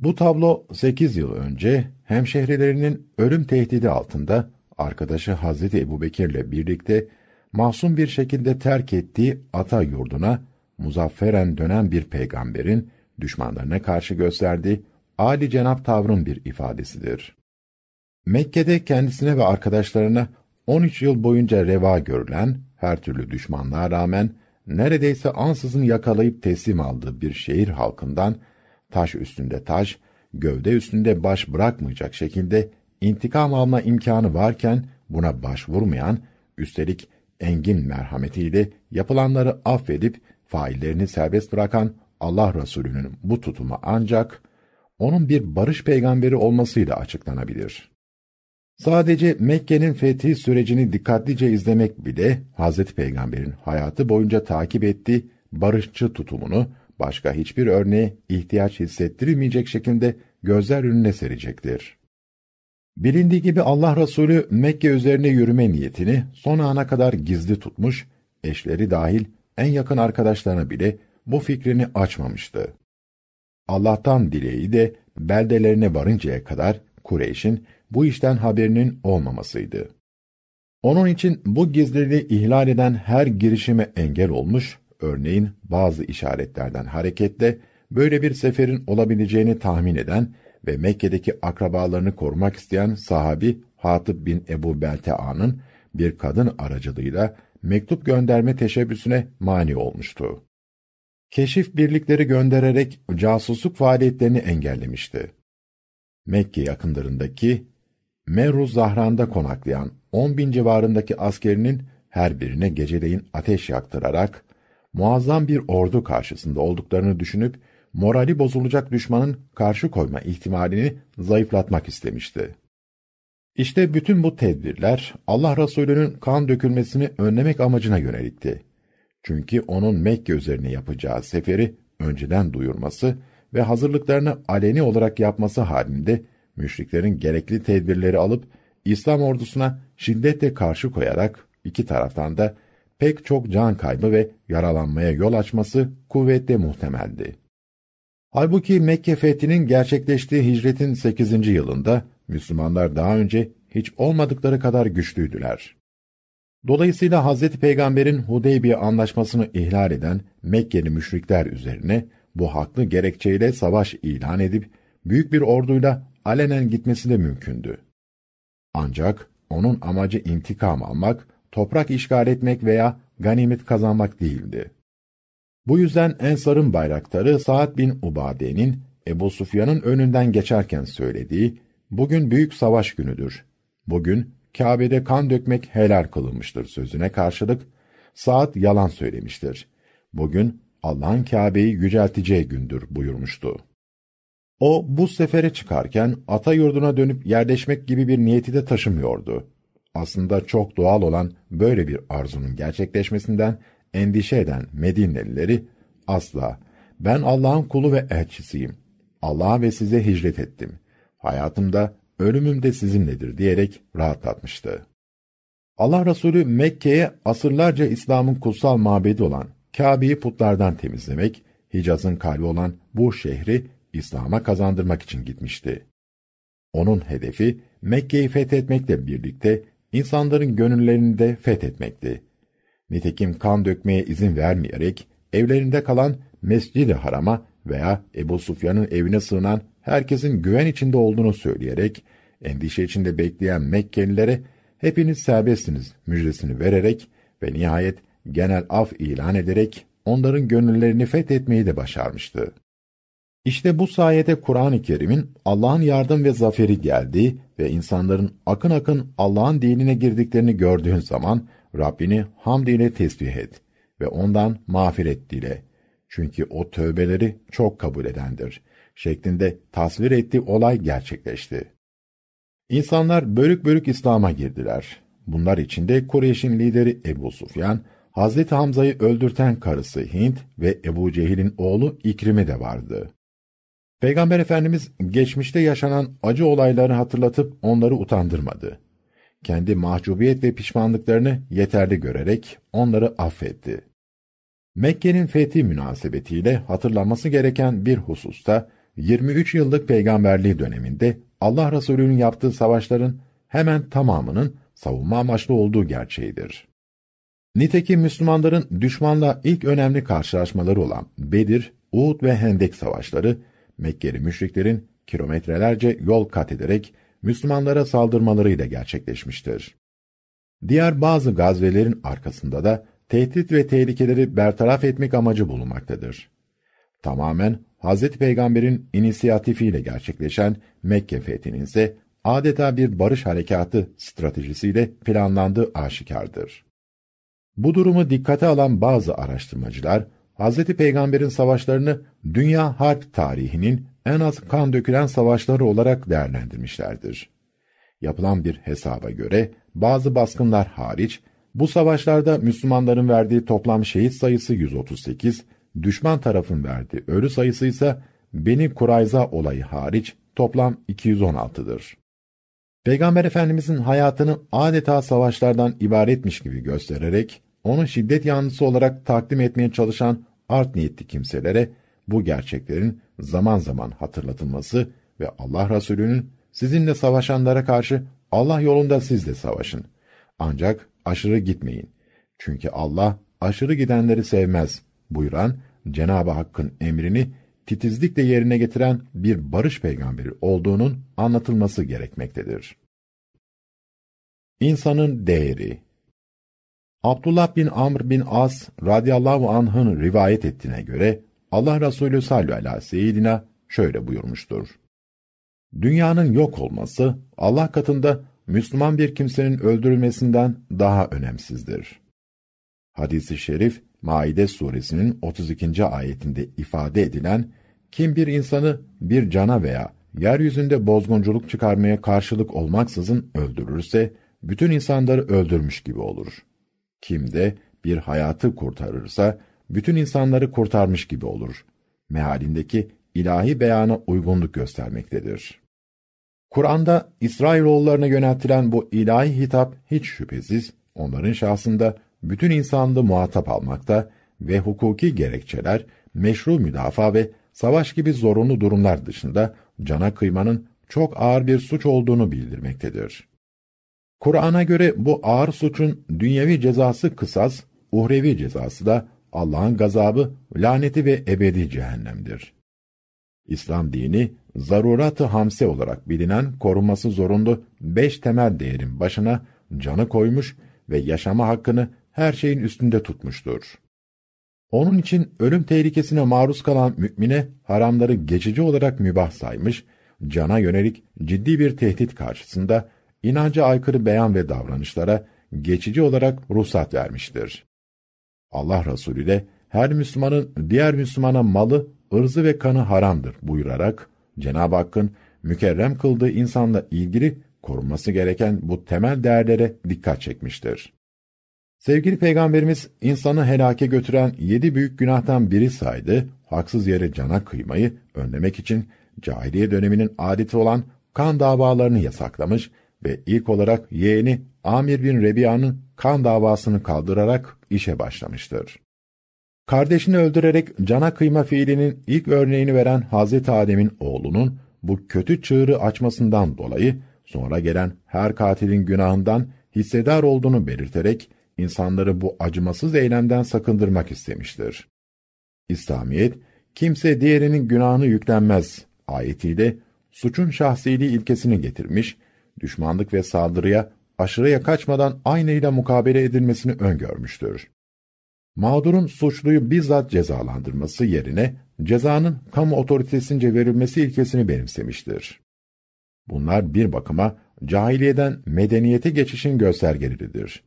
Bu tablo sekiz yıl önce hemşehrilerinin ölüm tehdidi altında arkadaşı Hazreti Ebubekir'le birlikte masum bir şekilde terk ettiği ata yurduna muzafferen dönen bir peygamberin düşmanlarına karşı gösterdiği âli cenap tavrın bir ifadesidir. Mekke'de kendisine ve arkadaşlarına 13 yıl boyunca reva görülen her türlü düşmanlığa rağmen neredeyse ansızın yakalayıp teslim aldığı bir şehir halkından taş üstünde taş, gövde üstünde baş bırakmayacak şekilde intikam alma imkanı varken buna başvurmayan, üstelik engin merhametiyle yapılanları affedip faillerini serbest bırakan Allah Resulü'nün bu tutumu ancak onun bir barış peygamberi olmasıyla açıklanabilir. Sadece Mekke'nin fethi sürecini dikkatlice izlemek bile Hazreti Peygamber'in hayatı boyunca takip ettiği barışçı tutumunu başka hiçbir örneğe ihtiyaç hissettirmeyecek şekilde gözler önüne serecektir. Bilindiği gibi Allah Resulü Mekke üzerine yürüme niyetini son ana kadar gizli tutmuş, eşleri dahil en yakın arkadaşlarına bile bu fikrini açmamıştı. Allah'tan dileği de beldelerine varıncaya kadar Kureyş'in bu işten haberinin olmamasıydı. Onun için bu gizliliği ihlal eden her girişime engel olmuş, örneğin bazı işaretlerden hareketle böyle bir seferin olabileceğini tahmin eden ve Mekke'deki akrabalarını korumak isteyen sahabi Hatip bin Ebu Beltea'nın bir kadın aracılığıyla mektup gönderme teşebbüsüne mani olmuştu. Keşif birlikleri göndererek casusluk faaliyetlerini engellemişti. Mekke yakınlarındaki Meruz Zahran'da konaklayan 10 bin civarındaki askerinin her birine geceleyin ateş yaktırarak muazzam bir ordu karşısında olduklarını düşünüp morali bozulacak düşmanın karşı koyma ihtimalini zayıflatmak istemişti. İşte bütün bu tedbirler Allah Resulü'nün kan dökülmesini önlemek amacına yönelikti. Çünkü onun Mekke üzerine yapacağı seferi önceden duyurması ve hazırlıklarını aleni olarak yapması halinde müşriklerin gerekli tedbirleri alıp İslam ordusuna şiddetle karşı koyarak iki taraftan da pek çok can kaybı ve yaralanmaya yol açması kuvvetle muhtemeldi. Halbuki Mekke fethinin gerçekleştiği hicretin 8. yılında Müslümanlar daha önce hiç olmadıkları kadar güçlüydüler. Dolayısıyla Hazreti Peygamber'in Hudeybiye anlaşmasını ihlal eden Mekkeli müşrikler üzerine bu haklı gerekçeyle savaş ilan edip büyük bir orduyla alenen gitmesi de mümkündü. Ancak onun amacı intikam almak, toprak işgal etmek veya ganimet kazanmak değildi. Bu yüzden Ensar'ın bayraktarı Sa'd bin Ubade'nin Ebu Sufyan'ın önünden geçerken söylediği, bugün büyük savaş günüdür. Bugün Kâbe'de kan dökmek helal kılınmıştır sözüne karşılık, Sa'd yalan söylemiştir. Bugün Allah'ın Kâbe'yi yücelteceği gündür buyurmuştu. O bu sefere çıkarken ata yurduna dönüp yerleşmek gibi bir niyeti de taşımıyordu. Aslında çok doğal olan böyle bir arzunun gerçekleşmesinden endişe eden Medinelileri asla ben Allah'ın kulu ve elçisiyim. Allah'a ve size hicret ettim. Hayatımda ölümüm de sizinledir diyerek rahatlatmıştı. Allah Resulü Mekke'ye asırlarca İslam'ın kutsal mabedi olan Kâbe'yi putlardan temizlemek, Hicaz'ın kalbi olan bu şehri İslam'a kazandırmak için gitmişti. Onun hedefi Mekke'yi fethetmekle birlikte insanların gönüllerini de fethetmekti. Nitekim kan dökmeye izin vermeyerek evlerinde kalan Mescid-i Haram'a veya Ebu Sufyan'ın evine sığınan herkesin güven içinde olduğunu söyleyerek endişe içinde bekleyen Mekkelilere hepiniz serbestsiniz müjdesini vererek ve nihayet genel af ilan ederek onların gönüllerini fethetmeyi de başarmıştı. İşte bu sayede Kur'an-ı Kerim'in Allah'ın yardım ve zaferi geldiği ve insanların akın akın Allah'ın dinine girdiklerini gördüğün zaman Rabbini hamd ile tesbih et ve ondan mağfiret dile. Çünkü o tövbeleri çok kabul edendir. Şeklinde tasvir ettiği olay gerçekleşti. İnsanlar bölük bölük İslam'a girdiler. Bunlar içinde Kureyş'in lideri Ebu Sufyan, Hazreti Hamza'yı öldürten karısı Hint ve Ebu Cehil'in oğlu İkrim'i de vardı. Peygamber Efendimiz geçmişte yaşanan acı olayları hatırlatıp onları utandırmadı. Kendi mahcubiyet ve pişmanlıklarını yeterli görerek onları affetti. Mekke'nin fethi münasebetiyle hatırlanması gereken bir hususta 23 yıllık peygamberliği döneminde Allah Resulü'nün yaptığı savaşların hemen tamamının savunma amaçlı olduğu gerçeğidir. Nitekim Müslümanların düşmanla ilk önemli karşılaşmaları olan Bedir, Uhud ve Hendek savaşları Mekkeli müşriklerin kilometrelerce yol kat ederek Müslümanlara saldırmalarıyla gerçekleşmiştir. Diğer bazı gazvelerin arkasında da tehdit ve tehlikeleri bertaraf etmek amacı bulunmaktadır. Tamamen Hz. Peygamber'in inisiyatifiyle gerçekleşen Mekke fethinin ise adeta bir barış harekatı stratejisiyle planlandığı aşikardır. Bu durumu dikkate alan bazı araştırmacılar, Hz. Peygamber'in savaşlarını dünya harp tarihinin en az kan dökülen savaşları olarak değerlendirmişlerdir. Yapılan bir hesaba göre bazı baskınlar hariç bu savaşlarda Müslümanların verdiği toplam şehit sayısı 138, düşman tarafın verdiği ölü sayısı ise Beni Kurayza olayı hariç toplam 216'dır. Peygamber Efendimizin hayatını adeta savaşlardan ibaretmiş gibi göstererek onu şiddet yanlısı olarak takdim etmeye çalışan art niyetli kimselere bu gerçeklerin zaman zaman hatırlatılması ve Allah Resulü'nün sizinle savaşanlara karşı Allah yolunda siz de savaşın. Ancak aşırı gitmeyin. Çünkü Allah aşırı gidenleri sevmez buyuran Cenab-ı Hakk'ın emrini titizlikle yerine getiren bir barış peygamberi olduğunun anlatılması gerekmektedir. İnsanın değeri Abdullah bin Amr bin As radıyallahu anh'ın rivayet ettiğine göre Allah Resulü sallallahu aleyhi ve seyyidina şöyle buyurmuştur. Dünyanın yok olması Allah katında Müslüman bir kimsenin öldürülmesinden daha önemsizdir. Hadis-i şerif Maide suresinin 32. ayetinde ifade edilen kim bir insanı bir cana veya yeryüzünde bozgunculuk çıkarmaya karşılık olmaksızın öldürürse bütün insanları öldürmüş gibi olur. Kim de bir hayatı kurtarırsa bütün insanları kurtarmış gibi olur. Mehalindeki ilahi beyana uygunluk göstermektedir. Kur'an'da İsrailoğullarına yöneltilen bu ilahi hitap hiç şüphesiz onların şahsında bütün insanlığı muhatap almakta ve hukuki gerekçeler, meşru müdafaa ve savaş gibi zorunlu durumlar dışında cana kıymanın çok ağır bir suç olduğunu bildirmektedir. Kur'an'a göre bu ağır suçun dünyevi cezası kısas, uhrevi cezası da Allah'ın gazabı, laneti ve ebedi cehennemdir. İslam dini, zarurat-ı hamse olarak bilinen korunması zorunlu beş temel değerin başına canı koymuş ve yaşama hakkını her şeyin üstünde tutmuştur. Onun için ölüm tehlikesine maruz kalan mümine haramları geçici olarak mübah saymış, cana yönelik ciddi bir tehdit karşısında inanca aykırı beyan ve davranışlara geçici olarak ruhsat vermiştir. Allah Resulü de her Müslümanın diğer Müslümana malı, ırzı ve kanı haramdır buyurarak Cenab-ı Hakk'ın mükerrem kıldığı insanla ilgili korunması gereken bu temel değerlere dikkat çekmiştir. Sevgili Peygamberimiz insanı helake götüren yedi büyük günahtan biri saydı, haksız yere cana kıymayı önlemek için cahiliye döneminin adeti olan kan davalarını yasaklamış ve ilk olarak yeğeni Amir bin Rebiya'nın kan davasını kaldırarak işe başlamıştır. Kardeşini öldürerek cana kıyma fiilinin ilk örneğini veren Hazreti Adem'in oğlunun bu kötü çığırı açmasından dolayı sonra gelen her katilin günahından hissedar olduğunu belirterek insanları bu acımasız eylemden sakındırmak istemiştir. İslamiyet, kimse diğerinin günahını yüklenmez ayetiyle suçun şahsiliği ilkesini getirmiş, düşmanlık ve saldırıya aşırıya kaçmadan aynıyla mukabele edilmesini öngörmüştür. Mağdurun suçluyu bizzat cezalandırması yerine cezanın kamu otoritesince verilmesi ilkesini benimsemiştir. Bunlar bir bakıma cahiliyeden medeniyete geçişin göstergeleridir.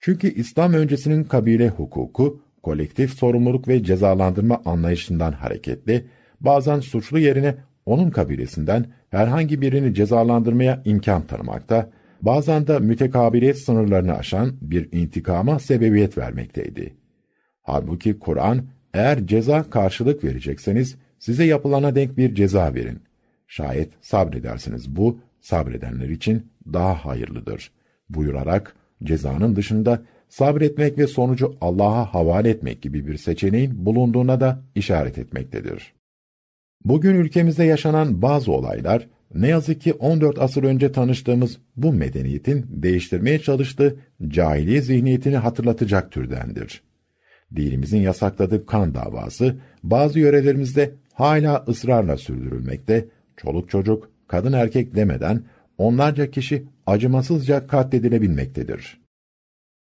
Çünkü İslam öncesinin kabile hukuku, kolektif sorumluluk ve cezalandırma anlayışından hareketli, bazen suçlu yerine onun kabilesinden herhangi birini cezalandırmaya imkan tanımakta, bazen de mütekabiliyet sınırlarını aşan bir intikama sebebiyet vermekteydi. Halbuki Kur'an, eğer ceza karşılık verecekseniz, size yapılana denk bir ceza verin. Şayet sabredersiniz bu, sabredenler için daha hayırlıdır. Buyurarak, cezanın dışında sabretmek ve sonucu Allah'a havale etmek gibi bir seçeneğin bulunduğuna da işaret etmektedir. Bugün ülkemizde yaşanan bazı olaylar, ne yazık ki 14 asır önce tanıştığımız bu medeniyetin değiştirmeye çalıştığı cahiliye zihniyetini hatırlatacak türdendir. Dinimizin yasakladığı kan davası, bazı yörelerimizde hala ısrarla sürdürülmekte, çoluk çocuk, kadın erkek demeden onlarca kişi acımasızca katledilebilmektedir.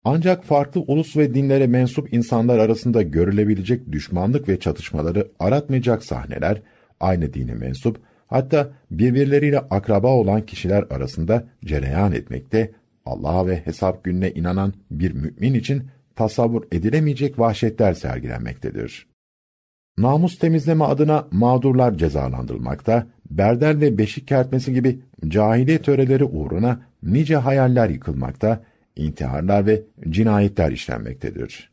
Ancak farklı ulus ve dinlere mensup insanlar arasında görülebilecek düşmanlık ve çatışmaları aratmayacak sahneler, aynı dine mensup, hatta birbirleriyle akraba olan kişiler arasında cereyan etmekte, Allah'a ve hesap gününe inanan bir mümin için tasavvur edilemeyecek vahşetler sergilenmektedir. Namus temizleme adına mağdurlar cezalandırılmakta, berdel ve beşik kertmesi gibi cahiliye töreleri uğruna nice hayaller yıkılmakta, intiharlar ve cinayetler işlenmektedir.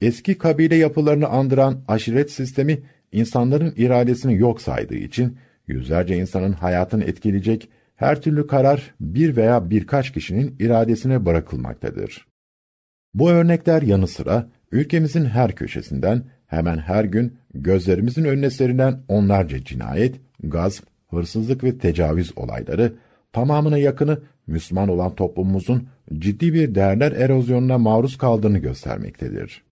Eski kabile yapılarını andıran aşiret sistemi, insanların iradesini yok saydığı için, yüzlerce insanın hayatını etkileyecek her türlü karar bir veya birkaç kişinin iradesine bırakılmaktadır. Bu örnekler yanı sıra, ülkemizin her köşesinden hemen her gün gözlerimizin önüne serilen onlarca cinayet, gazp, hırsızlık ve tecavüz olayları, tamamına yakını Müslüman olan toplumumuzun ciddi bir değerler erozyonuna maruz kaldığını göstermektedir.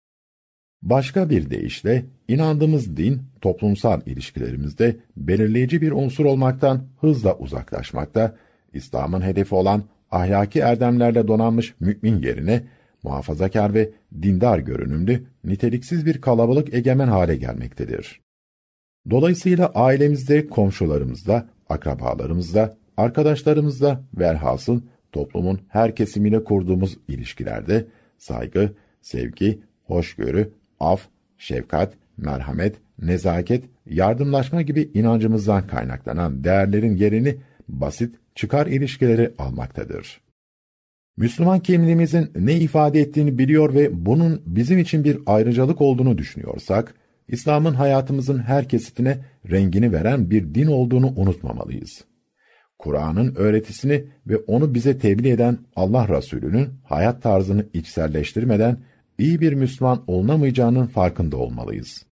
Başka bir deyişle, inandığımız din, toplumsal ilişkilerimizde belirleyici bir unsur olmaktan hızla uzaklaşmakta, İslam'ın hedefi olan ahlaki erdemlerle donanmış mümin yerine, muhafazakar ve dindar görünümlü, niteliksiz bir kalabalık egemen hale gelmektedir. Dolayısıyla ailemizde, komşularımızda, akrabalarımızda, arkadaşlarımızda velhasıl toplumun her kesimiyle kurduğumuz ilişkilerde saygı, sevgi, hoşgörü, af, şefkat, merhamet, nezaket, yardımlaşma gibi inancımızdan kaynaklanan değerlerin yerini basit çıkar ilişkileri almaktadır. Müslüman kimliğimizin ne ifade ettiğini biliyor ve bunun bizim için bir ayrıcalık olduğunu düşünüyorsak, İslam'ın hayatımızın her kesitine rengini veren bir din olduğunu unutmamalıyız. Kur'an'ın öğretisini ve onu bize tebliğ eden Allah Resulü'nün hayat tarzını içselleştirmeden iyi bir Müslüman olunamayacağının farkında olmalıyız.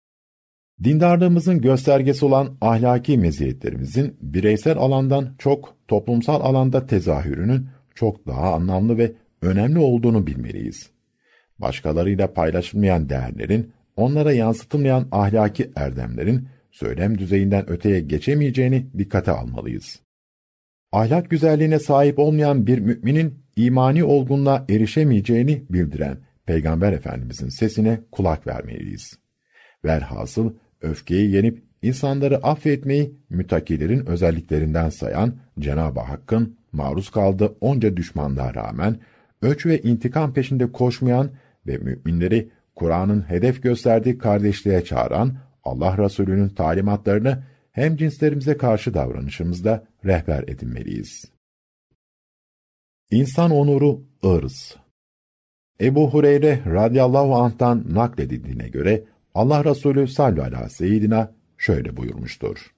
Dindarlığımızın göstergesi olan ahlaki meziyetlerimizin bireysel alandan çok toplumsal alanda tezahürünün çok daha anlamlı ve önemli olduğunu bilmeliyiz. Başkalarıyla paylaşılmayan değerlerin, onlara yansıtılmayan ahlaki erdemlerin söylem düzeyinden öteye geçemeyeceğini dikkate almalıyız. Ahlak güzelliğine sahip olmayan bir müminin imani olgunluğa erişemeyeceğini bildiren Peygamber Efendimizin sesine kulak vermeliyiz. Velhasıl öfkeyi yenip insanları affetmeyi mütakilerin özelliklerinden sayan Cenab-ı Hakk'ın maruz kaldığı onca düşmanlığa rağmen öç ve intikam peşinde koşmayan ve müminleri Kur'an'ın hedef gösterdiği kardeşliğe çağıran Allah Resulü'nün talimatlarını hem cinslerimize karşı davranışımızda rehber edinmeliyiz. İnsan onuru ırz. Ebu Hureyre radıyallahu anh'tan nakledildiğine göre Allah Resulü sallallahu aleyhi seyyidina şöyle buyurmuştur.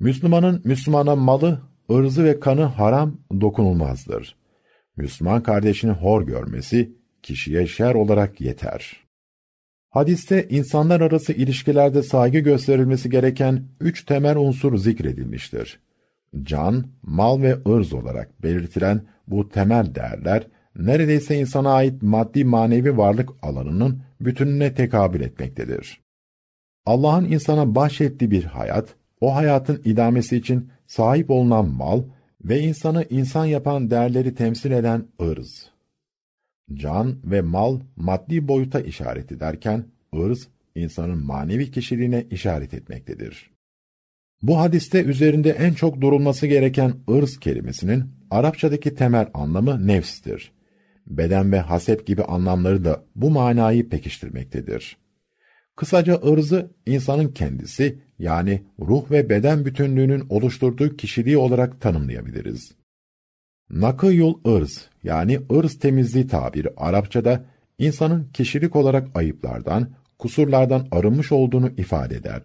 Müslümanın Müslümana malı, ırzı ve kanı haram dokunulmazdır. Müslüman kardeşini hor görmesi kişiye şer olarak yeter. Hadiste insanlar arası ilişkilerde saygı gösterilmesi gereken üç temel unsur zikredilmiştir. Can, mal ve ırz olarak belirtilen bu temel değerler, neredeyse insana ait maddi manevi varlık alanının bütününe tekabül etmektedir. Allah'ın insana bahşettiği bir hayat, o hayatın idamesi için sahip olunan mal ve insanı insan yapan değerleri temsil eden ırz. Can ve mal maddi boyuta işaret ederken, ırz insanın manevi kişiliğine işaret etmektedir. Bu hadiste üzerinde en çok durulması gereken ırz kelimesinin Arapçadaki temel anlamı nefstir. Beden ve haset gibi anlamları da bu manayı pekiştirmektedir. Kısaca ırzı insanın kendisi yani ruh ve beden bütünlüğünün oluşturduğu kişiliği olarak tanımlayabiliriz. Nakıyul ırz yani ırz temizliği tabiri Arapçada insanın kişilik olarak ayıplardan, kusurlardan arınmış olduğunu ifade eder.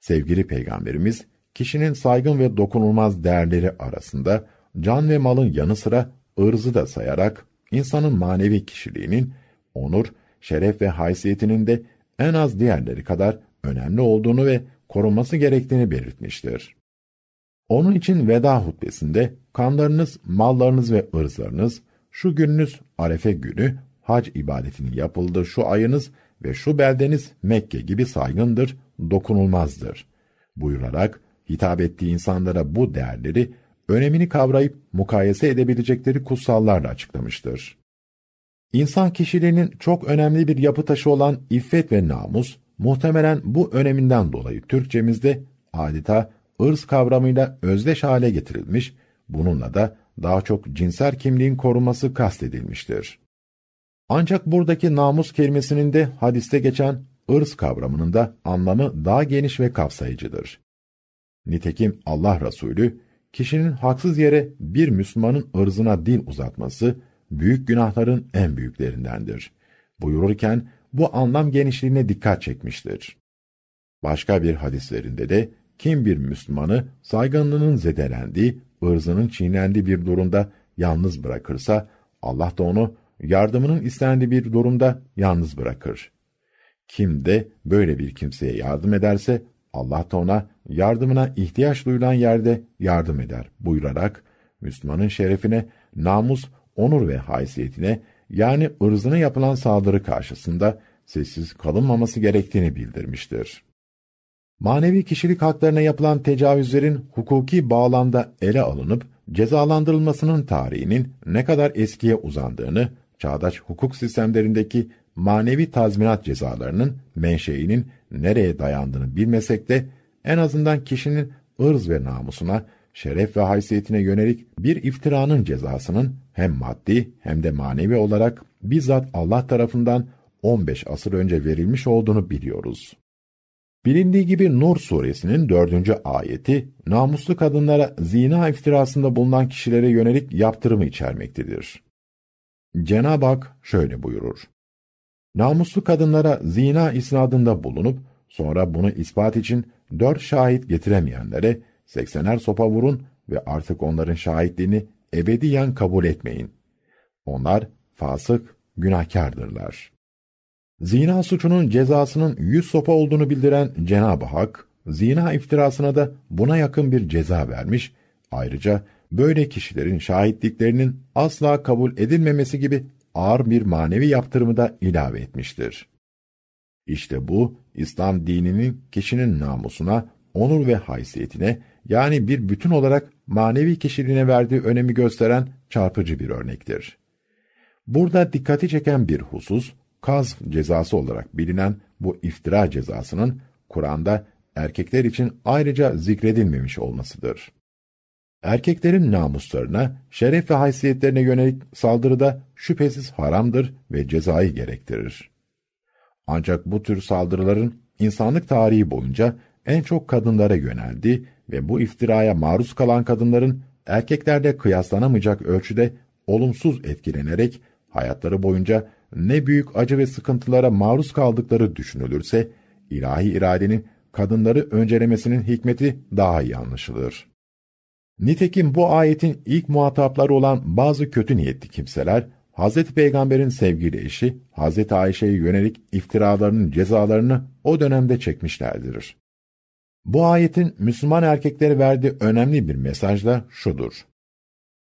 Sevgili Peygamberimiz, kişinin saygın ve dokunulmaz değerleri arasında can ve malın yanı sıra ırzı da sayarak insanın manevi kişiliğinin, onur, şeref ve haysiyetinin de en az diğerleri kadar önemli olduğunu ve korunması gerektiğini belirtmiştir. Onun için veda hutbesinde kanlarınız, mallarınız ve ırzlarınız, şu gününüz Arefe günü, hac ibadetinin yapıldığı şu ayınız ve şu beldeniz Mekke gibi saygındır, dokunulmazdır. Buyurarak hitap ettiği insanlara bu değerleri önemini kavrayıp mukayese edebilecekleri kutsallarla açıklamıştır. İnsan kişiliğinin çok önemli bir yapı taşı olan iffet ve namus, muhtemelen bu öneminden dolayı Türkçemizde adeta ırz kavramıyla özdeş hale getirilmiş, bununla da daha çok cinsel kimliğin korunması kastedilmiştir. Ancak buradaki namus kelimesinin de hadiste geçen ırz kavramının da anlamı daha geniş ve kapsayıcıdır. Nitekim Allah Resulü, kişinin haksız yere bir Müslümanın ırzına dil uzatması, büyük günahların en büyüklerindendir. Buyururken, bu anlam genişliğine dikkat çekmiştir. Başka bir hadislerinde de, kim bir Müslümanı saygınlığının zedelendiği, ırzının çiğnendiği bir durumda yalnız bırakırsa, Allah da onu yardımının istendiği bir durumda yalnız bırakır. Kim de böyle bir kimseye yardım ederse, Allah da ona yardımına ihtiyaç duyulan yerde yardım eder buyurarak, Müslümanın şerefine, namus, onur ve haysiyetine yani ırzına yapılan saldırı karşısında sessiz kalınmaması gerektiğini bildirmiştir. Manevi kişilik haklarına yapılan tecavüzlerin hukuki bağlamda ele alınıp cezalandırılmasının tarihinin ne kadar eskiye uzandığını, çağdaş hukuk sistemlerindeki manevi tazminat cezalarının menşeinin nereye dayandığını bilmesek de en azından kişinin ırz ve namusuna, şeref ve haysiyetine yönelik bir iftiranın cezasının hem maddi hem de manevi olarak bizzat Allah tarafından 15 asır önce verilmiş olduğunu biliyoruz. Bilindiği gibi Nur suresinin dördüncü ayeti, namuslu kadınlara zina iftirasında bulunan kişilere yönelik yaptırımı içermektedir. Cenab-ı Hak şöyle buyurur. Namuslu kadınlara zina isnadında bulunup, sonra bunu ispat için dört şahit getiremeyenlere seksener sopa vurun ve artık onların şahitliğini ebediyen kabul etmeyin. Onlar fasık, günahkardırlar. Zina suçunun cezasının yüz sopa olduğunu bildiren Cenab-ı Hak, zina iftirasına da buna yakın bir ceza vermiş, ayrıca böyle kişilerin şahitliklerinin asla kabul edilmemesi gibi ağır bir manevi yaptırımı da ilave etmiştir. İşte bu, İslam dininin kişinin namusuna, onur ve haysiyetine, yani bir bütün olarak manevi kişiliğine verdiği önemi gösteren çarpıcı bir örnektir. Burada dikkati çeken bir husus, kaz cezası olarak bilinen bu iftira cezasının Kur'an'da erkekler için ayrıca zikredilmemiş olmasıdır. Erkeklerin namuslarına, şeref ve haysiyetlerine yönelik saldırıda şüphesiz haramdır ve cezayı gerektirir. Ancak bu tür saldırıların insanlık tarihi boyunca en çok kadınlara yöneldi ve bu iftiraya maruz kalan kadınların erkeklerle kıyaslanamayacak ölçüde olumsuz etkilenerek hayatları boyunca ne büyük acı ve sıkıntılara maruz kaldıkları düşünülürse, ilahi iradenin kadınları öncelemesinin hikmeti daha iyi anlaşılır. Nitekim bu ayetin ilk muhatapları olan bazı kötü niyetli kimseler, Hz. Peygamber'in sevgili eşi, Hz. Ayşe'ye yönelik iftiralarının cezalarını o dönemde çekmişlerdir. Bu ayetin Müslüman erkeklere verdiği önemli bir mesaj da şudur.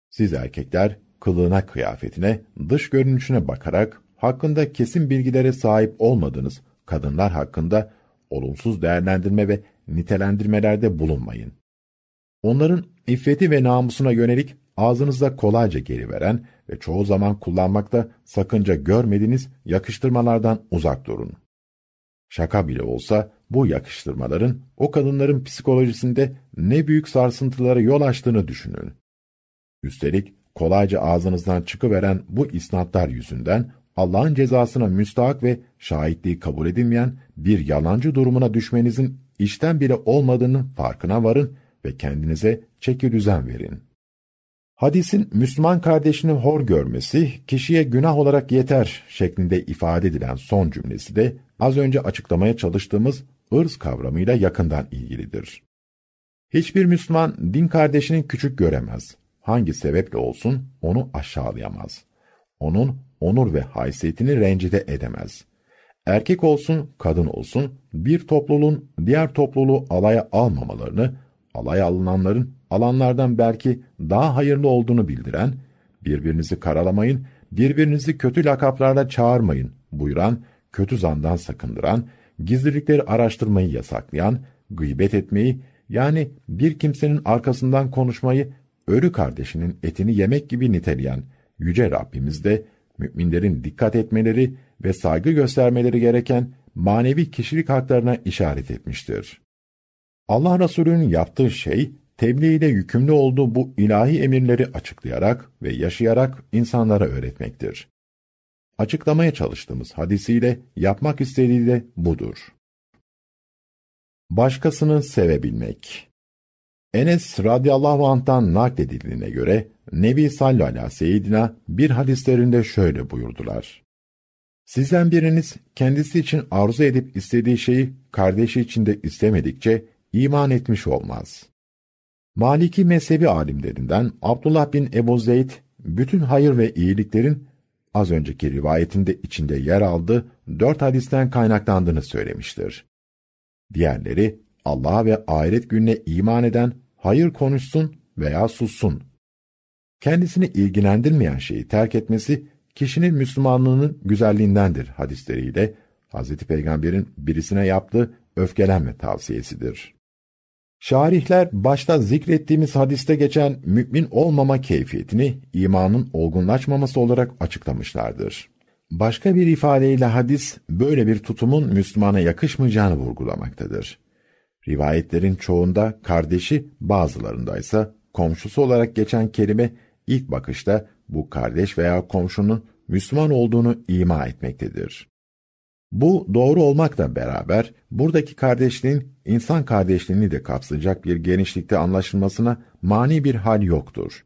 Siz erkekler, kılığına, kıyafetine, dış görünüşüne bakarak hakkında kesin bilgilere sahip olmadığınız kadınlar hakkında olumsuz değerlendirme ve nitelendirmelerde bulunmayın. Onların iffeti ve namusuna yönelik ağzınızda kolayca geri veren ve çoğu zaman kullanmakta sakınca görmediğiniz yakıştırmalardan uzak durun. Şaka bile olsa bu yakıştırmaların o kadınların psikolojisinde ne büyük sarsıntılara yol açtığını düşünün. Üstelik kolayca ağzınızdan çıkıveren bu isnatlar yüzünden Allah'ın cezasına müstahak ve şahitliği kabul edilmeyen bir yalancı durumuna düşmenizin işten bile olmadığının farkına varın ve kendinize çeki düzen verin. Hadisin Müslüman kardeşini hor görmesi, kişiye günah olarak yeter şeklinde ifade edilen son cümlesi de az önce açıklamaya çalıştığımız ırz kavramıyla yakından ilgilidir. Hiçbir Müslüman din kardeşini küçük göremez. Hangi sebeple olsun onu aşağılayamaz. Onun onur ve haysiyetini rencide edemez. Erkek olsun, kadın olsun, bir topluluğun diğer topluluğu alaya almamalarını, alaya alınanların alanlardan belki daha hayırlı olduğunu bildiren, birbirinizi karalamayın, birbirinizi kötü lakaplarla çağırmayın buyuran, kötü zandan sakındıran, gizlilikleri araştırmayı yasaklayan, gıybet etmeyi, yani bir kimsenin arkasından konuşmayı, ölü kardeşinin etini yemek gibi niteleyen Yüce Rabbimiz de müminlerin dikkat etmeleri ve saygı göstermeleri gereken manevi kişilik haklarına işaret etmiştir. Allah Resulü'nün yaptığı şey, tebliğ ile yükümlü olduğu bu ilahi emirleri açıklayarak ve yaşayarak insanlara öğretmektir. Açıklamaya çalıştığımız hadisiyle yapmak istediği de budur. Başkasını sevebilmek Enes radıyallahu anh'tan nakledildiğine göre Nebi sallallahu aleyhi ve seyyidina bir hadislerinde şöyle buyurdular. Sizden biriniz kendisi için arzu edip istediği şeyi kardeşi için de istemedikçe iman etmiş olmaz. Maliki mezhebi alimlerinden Abdullah bin Ebu Zeyd, bütün hayır ve iyiliklerin az önceki rivayetinde içinde yer aldığı dört hadisten kaynaklandığını söylemiştir. Diğerleri, Allah'a ve ahiret gününe iman eden hayır konuşsun veya sussun Kendisini ilgilendirmeyen şeyi terk etmesi, kişinin Müslümanlığının güzelliğindendir hadisleriyle, Hz. Peygamber'in birisine yaptığı öfkelenme tavsiyesidir. Şarihler başta zikrettiğimiz hadiste geçen mümin olmama keyfiyetini imanın olgunlaşmaması olarak açıklamışlardır. Başka bir ifadeyle hadis böyle bir tutumun Müslümana yakışmayacağını vurgulamaktadır. Rivayetlerin çoğunda kardeşi, bazılarında ise komşusu olarak geçen kelime ilk bakışta bu kardeş veya komşunun Müslüman olduğunu ima etmektedir. Bu doğru olmakla beraber buradaki kardeşliğin insan kardeşliğini de kapsayacak bir genişlikte anlaşılmasına mani bir hal yoktur.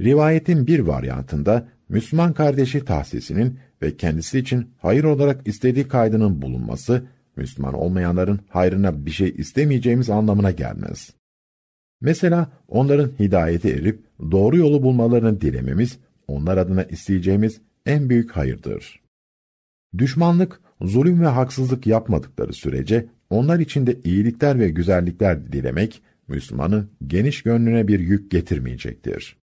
Rivayetin bir varyantında Müslüman kardeşi tahsisinin ve kendisi için hayır olarak istediği kaydının bulunması, Müslüman olmayanların hayrına bir şey istemeyeceğimiz anlamına gelmez. Mesela onların hidayete erip doğru yolu bulmalarını dilememiz, onlar adına isteyeceğimiz en büyük hayırdır. Düşmanlık, zulüm ve haksızlık yapmadıkları sürece onlar için de iyilikler ve güzellikler dilemek, Müslümanın geniş gönlüne bir yük getirmeyecektir.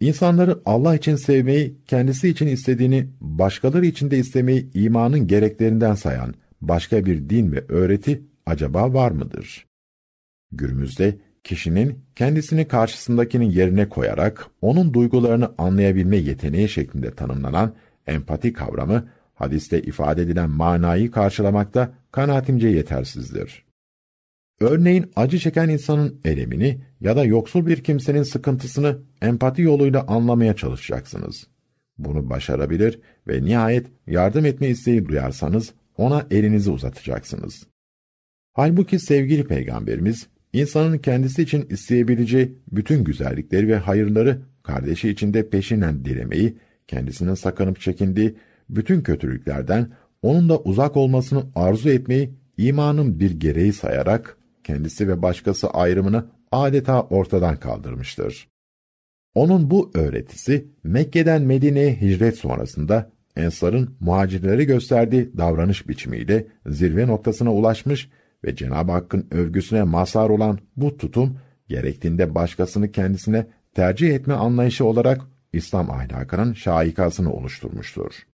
İnsanları Allah için sevmeyi, kendisi için istediğini, başkaları için de istemeyi imanın gereklerinden sayan başka bir din ve öğreti acaba var mıdır? Günümüzde kişinin kendisini karşısındakinin yerine koyarak onun duygularını anlayabilme yeteneği şeklinde tanımlanan empati kavramı hadiste ifade edilen manayı karşılamakta kanaatimce yetersizdir. Örneğin acı çeken insanın elemini ya da yoksul bir kimsenin sıkıntısını empati yoluyla anlamaya çalışacaksınız. Bunu başarabilir ve nihayet yardım etme isteği duyarsanız ona elinizi uzatacaksınız. Halbuki sevgili peygamberimiz, insanın kendisi için isteyebileceği bütün güzellikleri ve hayırları kardeşi için de peşinden dilemeyi, kendisinin sakınıp çekindiği bütün kötülüklerden onun da uzak olmasını arzu etmeyi imanın bir gereği sayarak kendisi ve başkası ayrımını adeta ortadan kaldırmıştır. Onun bu öğretisi Mekke'den Medine'ye hicret sonrasında Ensar'ın muhacirlere gösterdiği davranış biçimiyle zirve noktasına ulaşmış ve Cenab-ı Hakk'ın övgüsüne mazhar olan bu tutum, gerektiğinde başkasını kendisine tercih etme anlayışı olarak İslam ahlakının şaikasını oluşturmuştur.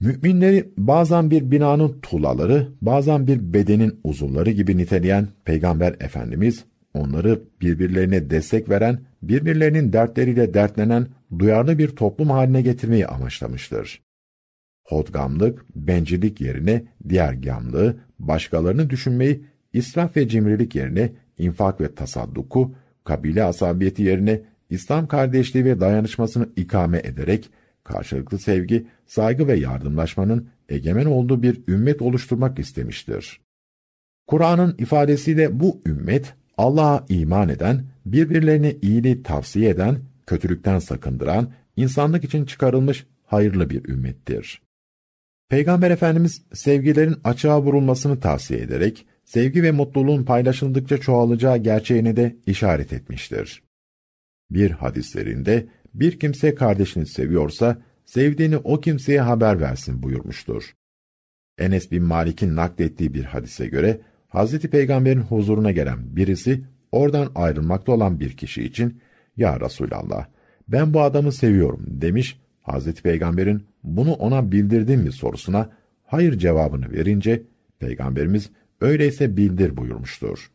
Müminleri bazen bir binanın tuğlaları, bazen bir bedenin uzunları gibi niteleyen Peygamber Efendimiz, onları birbirlerine destek veren, birbirlerinin dertleriyle dertlenen duyarlı bir toplum haline getirmeyi amaçlamıştır. Hodgamlık, bencillik yerine diğer gamlığı, başkalarını düşünmeyi, israf ve cimrilik yerine infak ve tasadduku, kabile asabiyeti yerine İslam kardeşliği ve dayanışmasını ikame ederek, karşılıklı sevgi, saygı ve yardımlaşmanın egemen olduğu bir ümmet oluşturmak istemiştir. Kur'an'ın ifadesiyle bu ümmet, Allah'a iman eden, birbirlerine iyiliği tavsiye eden, kötülükten sakındıran, insanlık için çıkarılmış hayırlı bir ümmettir. Peygamber Efendimiz sevgilerin açığa vurulmasını tavsiye ederek, sevgi ve mutluluğun paylaşıldıkça çoğalacağı gerçeğini de işaret etmiştir. Bir hadislerinde bir kimse kardeşini seviyorsa, sevdiğini o kimseye haber versin buyurmuştur. Enes bin Malik'in naklettiği bir hadise göre, Hazreti Peygamber'in huzuruna gelen birisi, oradan ayrılmakta olan bir kişi için, ''Ya Resulallah, ben bu adamı seviyorum.'' demiş, Hazreti Peygamber'in bunu ona bildirdin mi sorusuna, hayır cevabını verince, Peygamberimiz, öyleyse bildir buyurmuştur.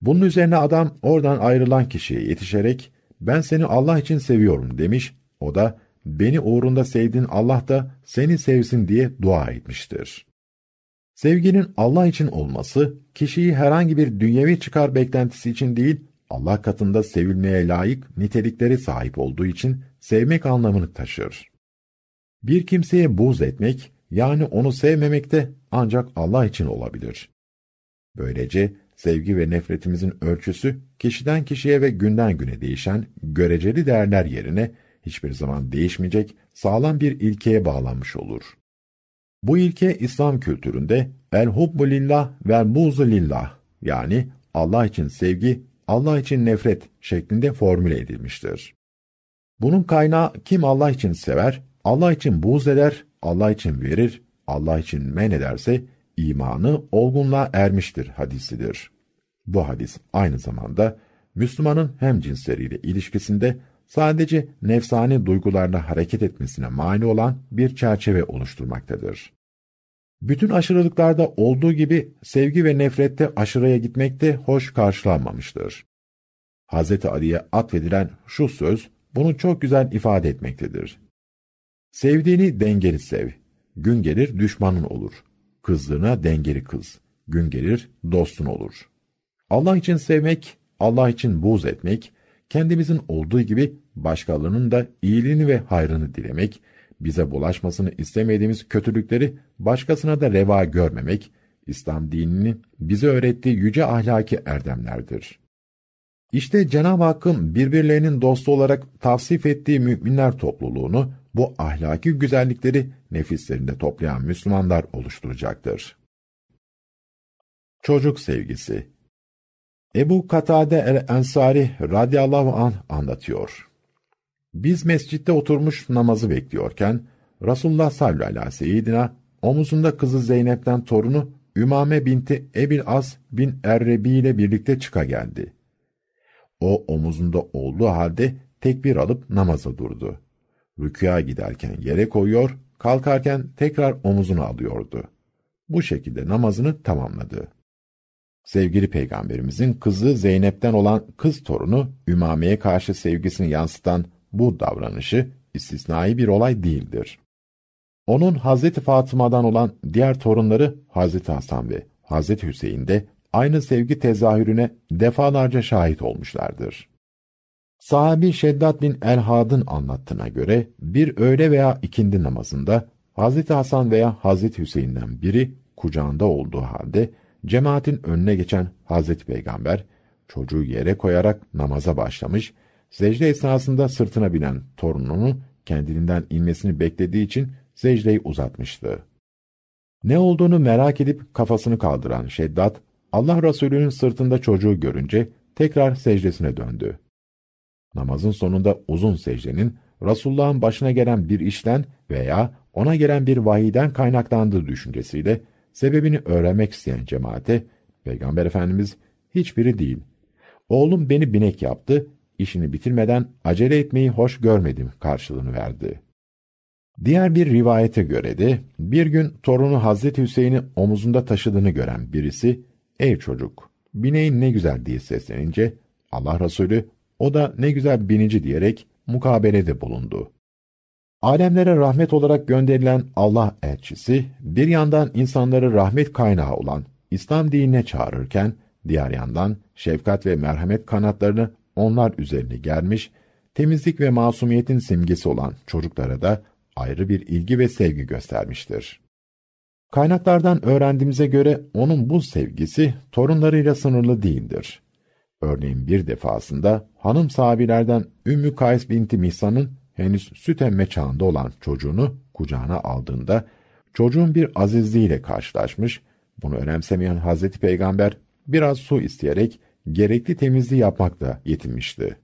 Bunun üzerine adam oradan ayrılan kişiye yetişerek, ben seni Allah için seviyorum demiş, o da, beni uğrunda sevdiğin Allah da seni sevsin diye dua etmiştir. Sevginin Allah için olması, kişiyi herhangi bir dünyevi çıkar beklentisi için değil, Allah katında sevilmeye layık nitelikleri sahip olduğu için sevmek anlamını taşır. Bir kimseye buz etmek, yani onu sevmemekte ancak Allah için olabilir. Böylece sevgi ve nefretimizin ölçüsü kişiden kişiye ve günden güne değişen göreceli değerler yerine hiçbir zaman değişmeyecek sağlam bir ilkeye bağlanmış olur. Bu ilke İslam kültüründe el hubbu lillah vel buzu lillah yani Allah için sevgi, Allah için nefret şeklinde formüle edilmiştir. Bunun kaynağı kim Allah için sever, Allah için buğz eder, Allah için verir, Allah için men ederse imanı olgunluğa ermiştir hadisidir. Bu hadis aynı zamanda Müslümanın hem cinsleriyle ilişkisinde sadece nefsani duygularla hareket etmesine mani olan bir çerçeve oluşturmaktadır. Bütün aşırılıklarda olduğu gibi sevgi ve nefrette aşırıya gitmek de hoş karşılanmamıştır. Hz. Ali'ye atfedilen şu söz bunu çok güzel ifade etmektedir. Sevdiğini dengeli sev. Gün gelir düşmanın olur. Kızdığına dengeli kız. Gün gelir dostun olur. Allah için sevmek, Allah için buğz etmek, kendimizin olduğu gibi başkalarının da iyiliğini ve hayrını dilemek, bize bulaşmasını istemediğimiz kötülükleri başkasına da reva görmemek, İslam dinini bize öğrettiği yüce ahlaki erdemlerdir. İşte Cenab-ı Hakk'ın birbirlerinin dostu olarak tavsif ettiği müminler topluluğunu, bu ahlaki güzellikleri nefislerinde toplayan Müslümanlar oluşturacaktır. Çocuk sevgisi Ebu Katade el-Ensari radıyallahu anh anlatıyor. Biz mescitte oturmuş namazı bekliyorken, Resulullah sallallahu aleyhi ve seyyidina, omuzunda kızı Zeynep'ten torunu Ümame binti Ebil As bin Errebi ile birlikte çıka geldi. O omuzunda olduğu halde tekbir alıp namaza durdu. Rükûa giderken yere koyuyor, kalkarken tekrar omuzuna alıyordu. Bu şekilde namazını tamamladı. Sevgili Peygamberimizin kızı Zeynep'ten olan kız torunu Ümame'ye karşı sevgisini yansıtan bu davranışı istisnai bir olay değildir. Onun Hazreti Fatıma'dan olan diğer torunları Hazreti Hasan ve Hazreti Hüseyin de aynı sevgi tezahürüne defalarca şahit olmuşlardır. Sahabi Şeddat bin Elhad'ın anlattığına göre bir öğle veya ikindi namazında Hazreti Hasan veya Hazreti Hüseyin'den biri kucağında olduğu halde cemaatin önüne geçen Hazreti Peygamber çocuğu yere koyarak namaza başlamış, secde esnasında sırtına binen torununu kendiliğinden inmesini beklediği için secdeyi uzatmıştı. Ne olduğunu merak edip kafasını kaldıran Şeddat, Allah Resulü'nün sırtında çocuğu görünce tekrar secdesine döndü. Namazın sonunda uzun secdenin Resulullah'ın başına gelen bir işten veya ona gelen bir vahiden kaynaklandığı düşüncesiyle sebebini öğrenmek isteyen cemaate Peygamber Efendimiz hiçbiri değil. Oğlum beni binek yaptı, işini bitirmeden acele etmeyi hoş görmedim karşılığını verdi. Diğer bir rivayete göre de bir gün torunu Hazreti Hüseyin'i omuzunda taşıdığını gören birisi, ''Ey çocuk, bineğin ne güzel'' diye seslenince Allah Resulü o da ne güzel binici diyerek mukabelede bulundu. Alemlere rahmet olarak gönderilen Allah elçisi, bir yandan insanları rahmet kaynağı olan İslam dinine çağırırken, diğer yandan şefkat ve merhamet kanatlarını onlar üzerine germiş, temizlik ve masumiyetin simgesi olan çocuklara da ayrı bir ilgi ve sevgi göstermiştir. Kaynaklardan öğrendiğimize göre onun bu sevgisi torunlarıyla sınırlı değildir. Örneğin bir defasında hanım sahabilerden Ümmü Kays binti Mihsan'ın henüz süt emme çağında olan çocuğunu kucağına aldığında çocuğun bir azizliğiyle karşılaşmış, bunu önemsemeyen Hazreti Peygamber biraz su isteyerek gerekli temizliği yapmakla yetinmişti.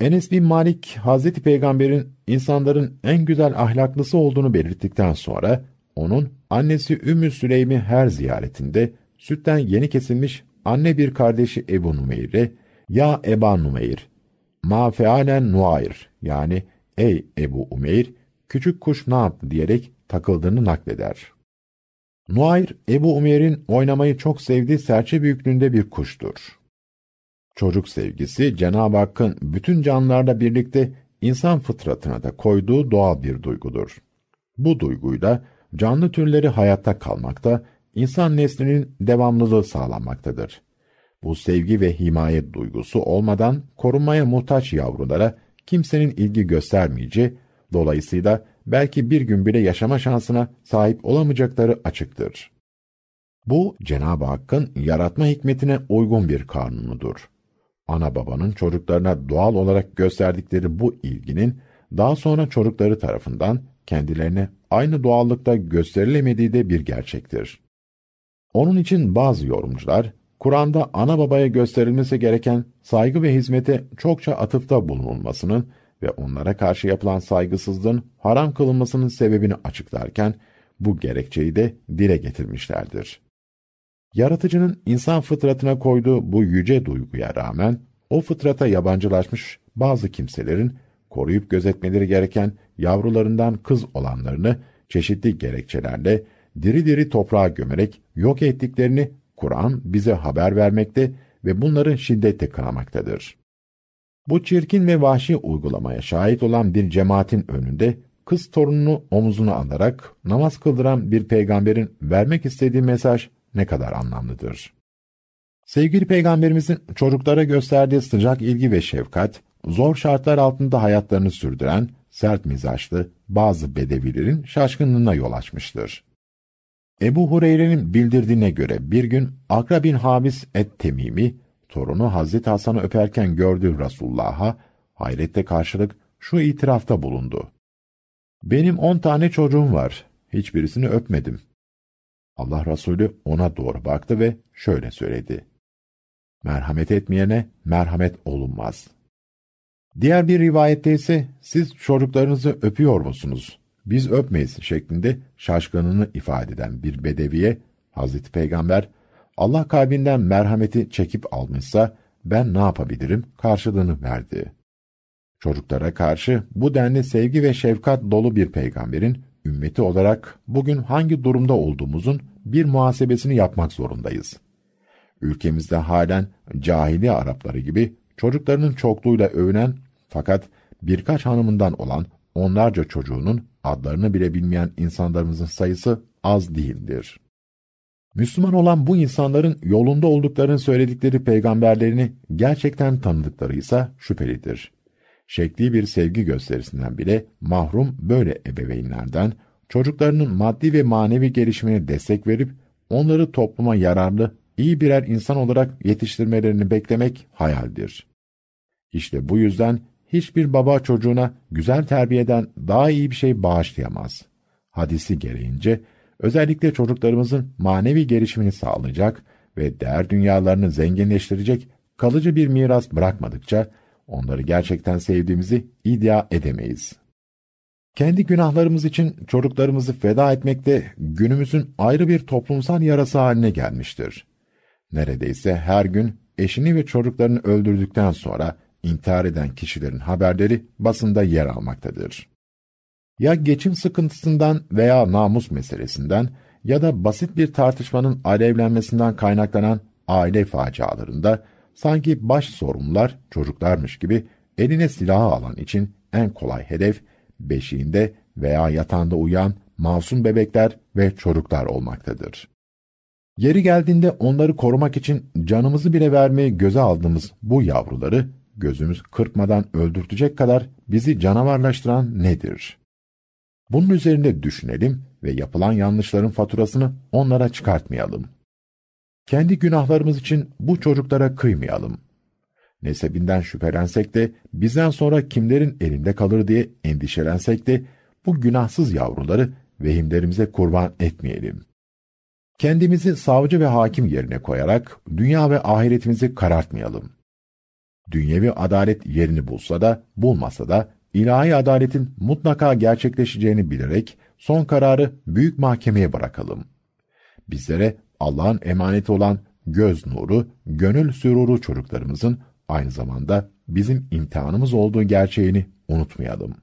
Enes bin Malik, Hazreti Peygamber'in insanların en güzel ahlaklısı olduğunu belirttikten sonra, onun annesi Ümmü Süleym'i her ziyaretinde sütten yeni kesilmiş anne bir kardeşi Ebu Numeyr'e, ya Eba Numeyr, ma fealen Nuayr, yani ey Ebu Umeyr, küçük kuş ne yaptı diyerek takıldığını nakleder. Nuayr, Ebu Umeyr'in oynamayı çok sevdiği serçe büyüklüğünde bir kuştur. Çocuk sevgisi, Cenab-ı Hakk'ın bütün canlılarla birlikte insan fıtratına da koyduğu doğal bir duygudur. Bu duyguyla canlı türleri hayatta kalmakta, insan neslinin devamlılığı sağlanmaktadır. Bu sevgi ve himaye duygusu olmadan korunmaya muhtaç yavrulara kimsenin ilgi göstermeyeceği, dolayısıyla belki bir gün bile yaşama şansına sahip olamayacakları açıktır. Bu Cenab-ı Hakk'ın yaratma hikmetine uygun bir kanunudur. Ana babanın çocuklarına doğal olarak gösterdikleri bu ilginin daha sonra çocukları tarafından kendilerine aynı doğallıkta gösterilemediği de bir gerçektir. Onun için bazı yorumcular Kur'an'da ana babaya gösterilmesi gereken saygı ve hizmete çokça atıfta bulunulmasının ve onlara karşı yapılan saygısızlığın haram kılınmasının sebebini açıklarken bu gerekçeyi de dile getirmişlerdir. Yaratıcının insan fıtratına koyduğu bu yüce duyguya rağmen o fıtrata yabancılaşmış bazı kimselerin koruyup gözetmeleri gereken yavrularından kız olanlarını çeşitli gerekçelerle diri diri toprağa gömerek yok ettiklerini Kur'an bize haber vermekte ve bunları şiddetle kınamaktadır. Bu çirkin ve vahşi uygulamaya şahit olan bir cemaatin önünde kız torununu omuzuna alarak namaz kıldıran bir peygamberin vermek istediği mesaj ne kadar anlamlıdır. Sevgili peygamberimizin çocuklara gösterdiği sıcak ilgi ve şefkat, zor şartlar altında hayatlarını sürdüren sert mizaçlı bazı bedevilerin şaşkınlığına yol açmıştır. Ebu Hureyre'nin bildirdiğine göre bir gün Akra bin Habis et-Temimi, torunu Hazreti Hasan'ı öperken gördüğü Resulullah'a hayrette karşılık şu itirafta bulundu. Benim on tane çocuğum var, hiçbirisini öpmedim. Allah Resulü ona doğru baktı ve şöyle söyledi. Merhamet etmeyene merhamet olunmaz. Diğer bir rivayette ise siz çocuklarınızı öpüyor musunuz? Biz öpmeyiz şeklinde şaşkınlığını ifade eden bir bedeviye Hazreti Peygamber Allah kalbinden merhameti çekip almışsa ben ne yapabilirim karşılığını verdi. Çocuklara karşı bu denli sevgi ve şefkat dolu bir peygamberin ümmeti olarak bugün hangi durumda olduğumuzun bir muhasebesini yapmak zorundayız. Ülkemizde halen cahili Arapları gibi çocuklarının çokluğuyla övünen fakat birkaç hanımından olan onlarca çocuğunun adlarını bile bilmeyen insanlarımızın sayısı az değildir. Müslüman olan bu insanların yolunda olduklarını söyledikleri peygamberlerini gerçekten tanıdıkları ise şüphelidir. Şekli bir sevgi gösterisinden bile mahrum böyle ebeveynlerden, çocuklarının maddi ve manevi gelişimine destek verip, onları topluma yararlı, iyi birer insan olarak yetiştirmelerini beklemek hayaldir. İşte bu yüzden hiçbir baba çocuğuna güzel terbiyeden daha iyi bir şey bağışlayamaz. Hadisi gereğince, özellikle çocuklarımızın manevi gelişimini sağlayacak ve değer dünyalarını zenginleştirecek kalıcı bir miras bırakmadıkça, onları gerçekten sevdiğimizi iddia edemeyiz. Kendi günahlarımız için çocuklarımızı feda etmekte günümüzün ayrı bir toplumsal yarası haline gelmiştir. Neredeyse her gün eşini ve çocuklarını öldürdükten sonra intihar eden kişilerin haberleri basında yer almaktadır. Ya geçim sıkıntısından veya namus meselesinden ya da basit bir tartışmanın alevlenmesinden kaynaklanan aile facialarında sanki baş sorumlular çocuklarmış gibi eline silahı alan için en kolay hedef beşiğinde veya yatağında uyan masum bebekler ve çocuklar olmaktadır. Yeri geldiğinde onları korumak için canımızı bile vermeyi göze aldığımız bu yavruları gözümüz kırpmadan öldürtecek kadar bizi canavarlaştıran nedir? Bunun üzerinde düşünelim ve yapılan yanlışların faturasını onlara çıkartmayalım. Kendi günahlarımız için bu çocuklara kıymayalım. Nesebinden şüphelensek de bizden sonra kimlerin elinde kalır diye endişelensek de bu günahsız yavruları vehimlerimize kurban etmeyelim. Kendimizi savcı ve hakim yerine koyarak dünya ve ahiretimizi karartmayalım. Dünyevi adalet yerini bulsa da bulmasa da ilahi adaletin mutlaka gerçekleşeceğini bilerek son kararı büyük mahkemeye bırakalım. Bizlere Allah'ın emaneti olan göz nuru, gönül süruru çocuklarımızın aynı zamanda bizim imtihanımız olduğu gerçeğini unutmayalım.